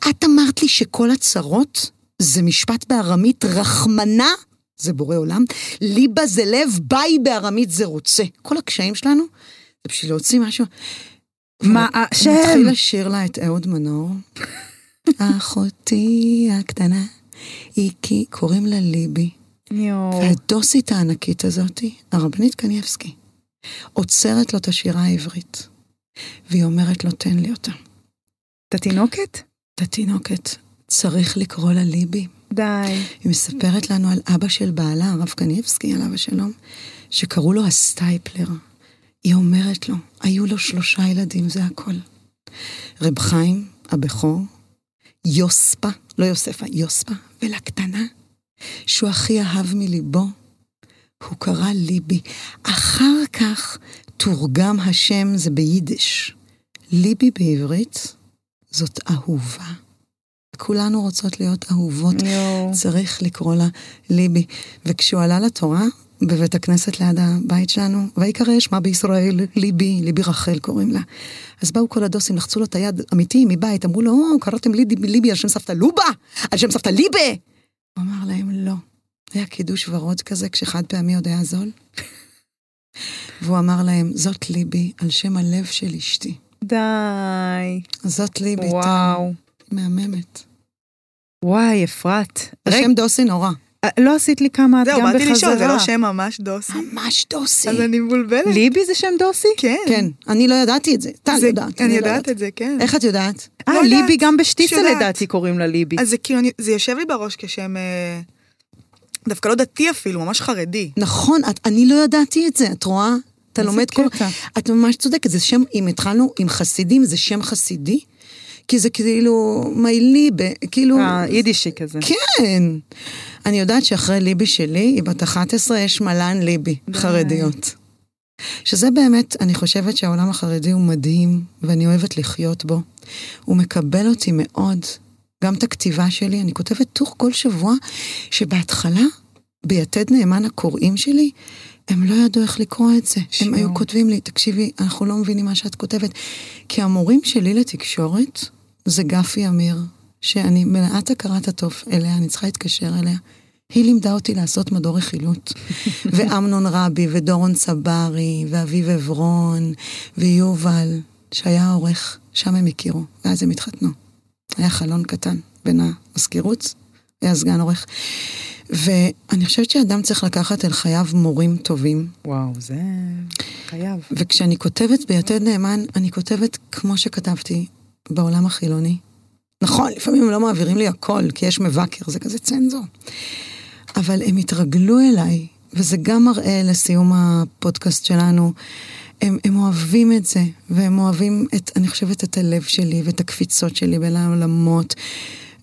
את אמרת לי שכל הצרות זה משפט בארמית, רחמנה זה בורא עולם, ליבה זה לב, ביי בארמית זה רוצה. כל הקשיים שלנו זה בשביל להוציא משהו. מה השם? מתחיל לשיר לה את אהוד מנור. אחותי הקטנה, היא כי קוראים לה ליבי. והדוסית הענקית הזאתי, הרבנית קנייבסקי, עוצרת לו את השירה העברית, והיא אומרת לו, תן לי אותה. את התינוקת? את התינוקת, צריך לקרוא לה ליבי. די. היא מספרת לנו על אבא של בעלה, הרב קנייבסקי, עליו השלום, שקראו לו הסטייפלר. היא אומרת לו, היו לו שלושה ילדים, זה הכל. רב חיים, הבכור, יוספה, לא יוספה, יוספה, ולקטנה, שהוא הכי אהב מליבו, הוא קרא ליבי. אחר כך תורגם השם, זה ביידיש. ליבי בעברית זאת אהובה. כולנו רוצות להיות אהובות. יואו. צריך לקרוא לה ליבי. וכשהוא עלה לתורה, בבית הכנסת ליד הבית שלנו, ויקרא שמה בישראל, ליבי, ליבי רחל קוראים לה. אז באו כל הדוסים, לחצו לו את היד, אמיתי, מבית, אמרו לו, או, קראתם ליבי, ליבי על שם סבתא לובה, על שם סבתא ליבה. הוא אמר להם, לא. היה קידוש ורוד כזה, כשחד פעמי עוד היה זול. והוא אמר להם, זאת ליבי, על שם הלב של אשתי. די. זאת ליבי. וואו. מהממת. וואי, אפרת. רגע, השם דוסי נורא. אה, לא עשית לי כמה את זהו, גם באתי בחזרה. לשאול, זה לא שם ממש דוסי? ממש דוסי. אז אני מבולבלת. ליבי זה שם דוסי? כן. כן, אני לא ידעתי את זה. טל יודעת. אני לא יודעת את זה, כן. איך את יודעת? אה, לא יודעת. ליבי גם בשטיצה. לדעתי קוראים לה ליבי. אז זה כאילו, זה יושב לי בראש כשם... אה, דווקא לא דתי אפילו, ממש חרדי. נכון, אני לא ידעתי את זה, את רואה? אתה לומד כל... את ממש צודקת, זה שם, אם התחלנו עם חסידים, זה שם חסידי, כי זה כאילו מייליבה, כאילו... אה, יידישי כזה. כן. אני יודעת שאחרי ליבי שלי, היא בת 11, יש מלן ליבי, די. חרדיות. שזה באמת, אני חושבת שהעולם החרדי הוא מדהים, ואני אוהבת לחיות בו. הוא מקבל אותי מאוד. גם את הכתיבה שלי, אני כותבת טור כל שבוע, שבהתחלה, ביתד נאמן הקוראים שלי, הם לא ידעו איך לקרוא את זה. שיו. הם היו כותבים לי, תקשיבי, אנחנו לא מבינים מה שאת כותבת. כי המורים שלי לתקשורת זה גפי אמיר, שאני מלאת הכרת הטוב אליה, אני צריכה להתקשר אליה. היא לימדה אותי לעשות מדור רכילות. ואמנון רבי, ודורון צברי, ואביב עברון, ויובל, שהיה עורך, שם הם הכירו, ואז הם התחתנו. היה חלון קטן בין המזכירות היה סגן עורך. ואני חושבת שאדם צריך לקחת אל חייו מורים טובים. וואו, זה חייב. וכשאני כותבת ביתד נאמן, אני כותבת כמו שכתבתי בעולם החילוני. נכון, לפעמים הם לא מעבירים לי הכל, כי יש מבקר, זה כזה צנזור. אבל הם התרגלו אליי, וזה גם מראה לסיום הפודקאסט שלנו. הם, הם אוהבים את זה, והם אוהבים, את, אני חושבת, את הלב שלי ואת הקפיצות שלי בין העולמות.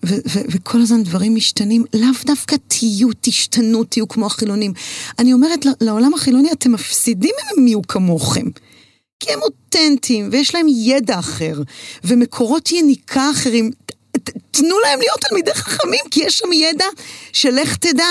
ו- ו- וכל הזמן דברים משתנים, לאו דווקא תהיו, תשתנו, תהיו כמו החילונים. אני אומרת לעולם החילוני, אתם מפסידים אם הם יהיו כמוכם. כי הם אותנטיים, ויש להם ידע אחר, ומקורות יניקה אחרים. תנו להם להיות תלמידי חכמים, כי יש שם ידע שלך תדע.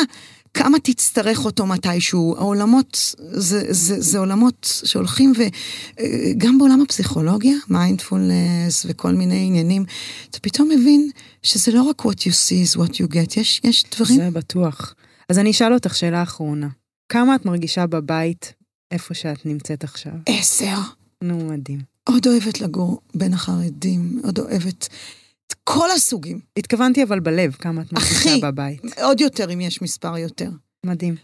כמה תצטרך אותו מתישהו. העולמות, זה, זה, זה עולמות שהולכים, וגם בעולם הפסיכולוגיה, מיינדפולנס וכל מיני עניינים, אתה פתאום מבין שזה לא רק what you see is what you get, יש, יש דברים... זה בטוח. אז אני אשאל אותך שאלה אחרונה. כמה את מרגישה בבית איפה שאת נמצאת עכשיו? עשר. נו, מדהים. עוד אוהבת לגור בין החרדים, עוד אוהבת את כל הסוגים. התכוונתי אבל בלב, כמה את מרגישה אחי, בבית. עוד יותר אם יש מספר יותר. מדהים.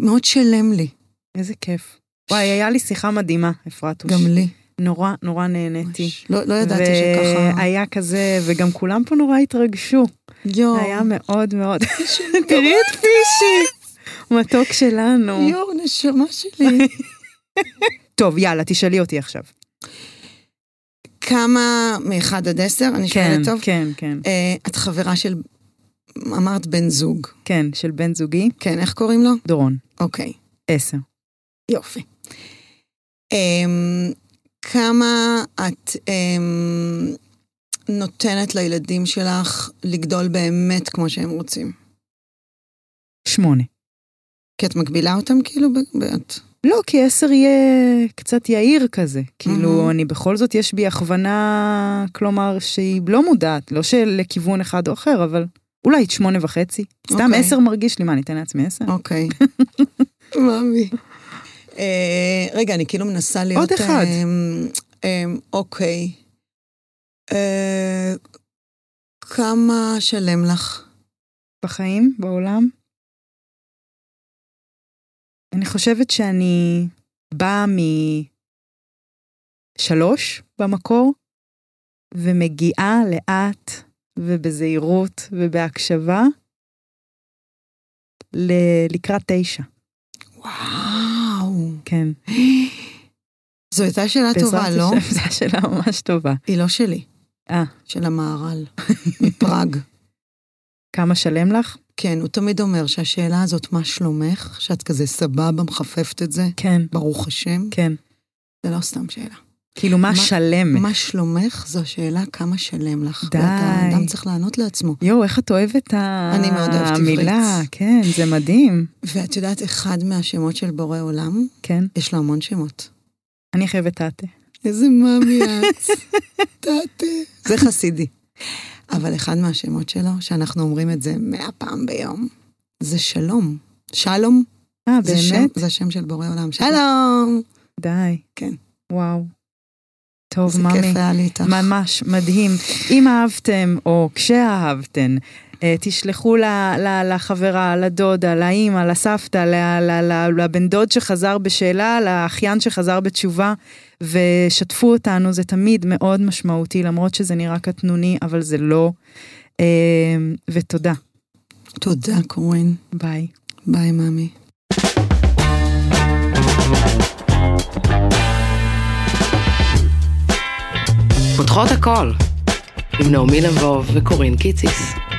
מאוד שלם לי. איזה כיף. וואי, היה לי שיחה מדהימה, אפרתוש. גם לי. נורא, נורא נהניתי. לא, לא ידעתי שככה... והיה כזה, וגם כולם פה נורא התרגשו. יואו. היה מאוד מאוד... תראי את פישי! מתוק שלנו. יואו, נשמה שלי. טוב, יאללה, תשאלי אותי עכשיו. כמה מ-1 עד 10? אני שואלת טוב. כן, כן. Uh, את חברה של, אמרת בן זוג. כן, של בן זוגי. כן, איך קוראים לו? דורון. אוקיי. עשר. יופי. Um, כמה את um, נותנת לילדים שלך לגדול באמת כמו שהם רוצים? שמונה. כי את מגבילה אותם כאילו? את... לא, כי עשר יהיה קצת יהיר כזה. כאילו, Mhm. אני בכל זאת, יש בי הכוונה, כלומר, שהיא לא מודעת, לא שלכיוון אחד או אחר, אבל אולי את שמונה וחצי. סתם אוקיי. עשר מרגיש לי, מה, אני אתן לעצמי עשר? אוקיי. מאמי. אה, רגע, אני כאילו מנסה להיות... עוד אחד. אמ, אמ, אוקיי. אה, כמה שלם לך? בחיים, בעולם. אני חושבת שאני באה משלוש במקור, ומגיעה לאט ובזהירות ובהקשבה ל- לקראת תשע. וואו. כן. זו הייתה שאלה טובה, לא? זו שאלה ממש טובה. היא לא שלי, אה, של המהר"ל, מפראג. כמה שלם לך? כן, הוא תמיד אומר שהשאלה הזאת, מה שלומך? שאת כזה סבבה, מחפפת את זה, כן, ברוך השם, כן. זה לא סתם שאלה. כאילו, מה מה- שלם? מה שלומך? זו השאלה כמה שלם לך. די. ואתה אדם צריך לענות לעצמו. יואו, איך את אוהבת ה- אני מאוד אוהבת המילה. כן, זה מדהים. ואת יודעת, אחד מהשמות של בורא עולם, כן. יש לו המון שמות. אני חייבת תתה. איזה מאמי את. תתה. זה חסידי. אבל אחד מהשמות שלו, שאנחנו אומרים את זה מאה פעם ביום, זה שלום. שלום. אה, זה שם, באמת? זה השם של בורא עולם. שלום! די. כן. וואו. טוב, זה ממי. כיף היה לי איתך. ממש מדהים. אם אהבתם, או כשאהבתן, אה, תשלחו ל- ל- לחברה, לדודה, לאימא, לסבתא, ל- ל- ל- לבן דוד שחזר בשאלה, לאחיין שחזר בתשובה, ושתפו אותנו, זה תמיד מאוד משמעותי, למרות שזה נראה קטנוני, אבל זה לא. אה, ותודה. תודה, קורין. ביי. ביי, מאמי. פותחות הכל, עם נעמי לבוב וקורין קיציס.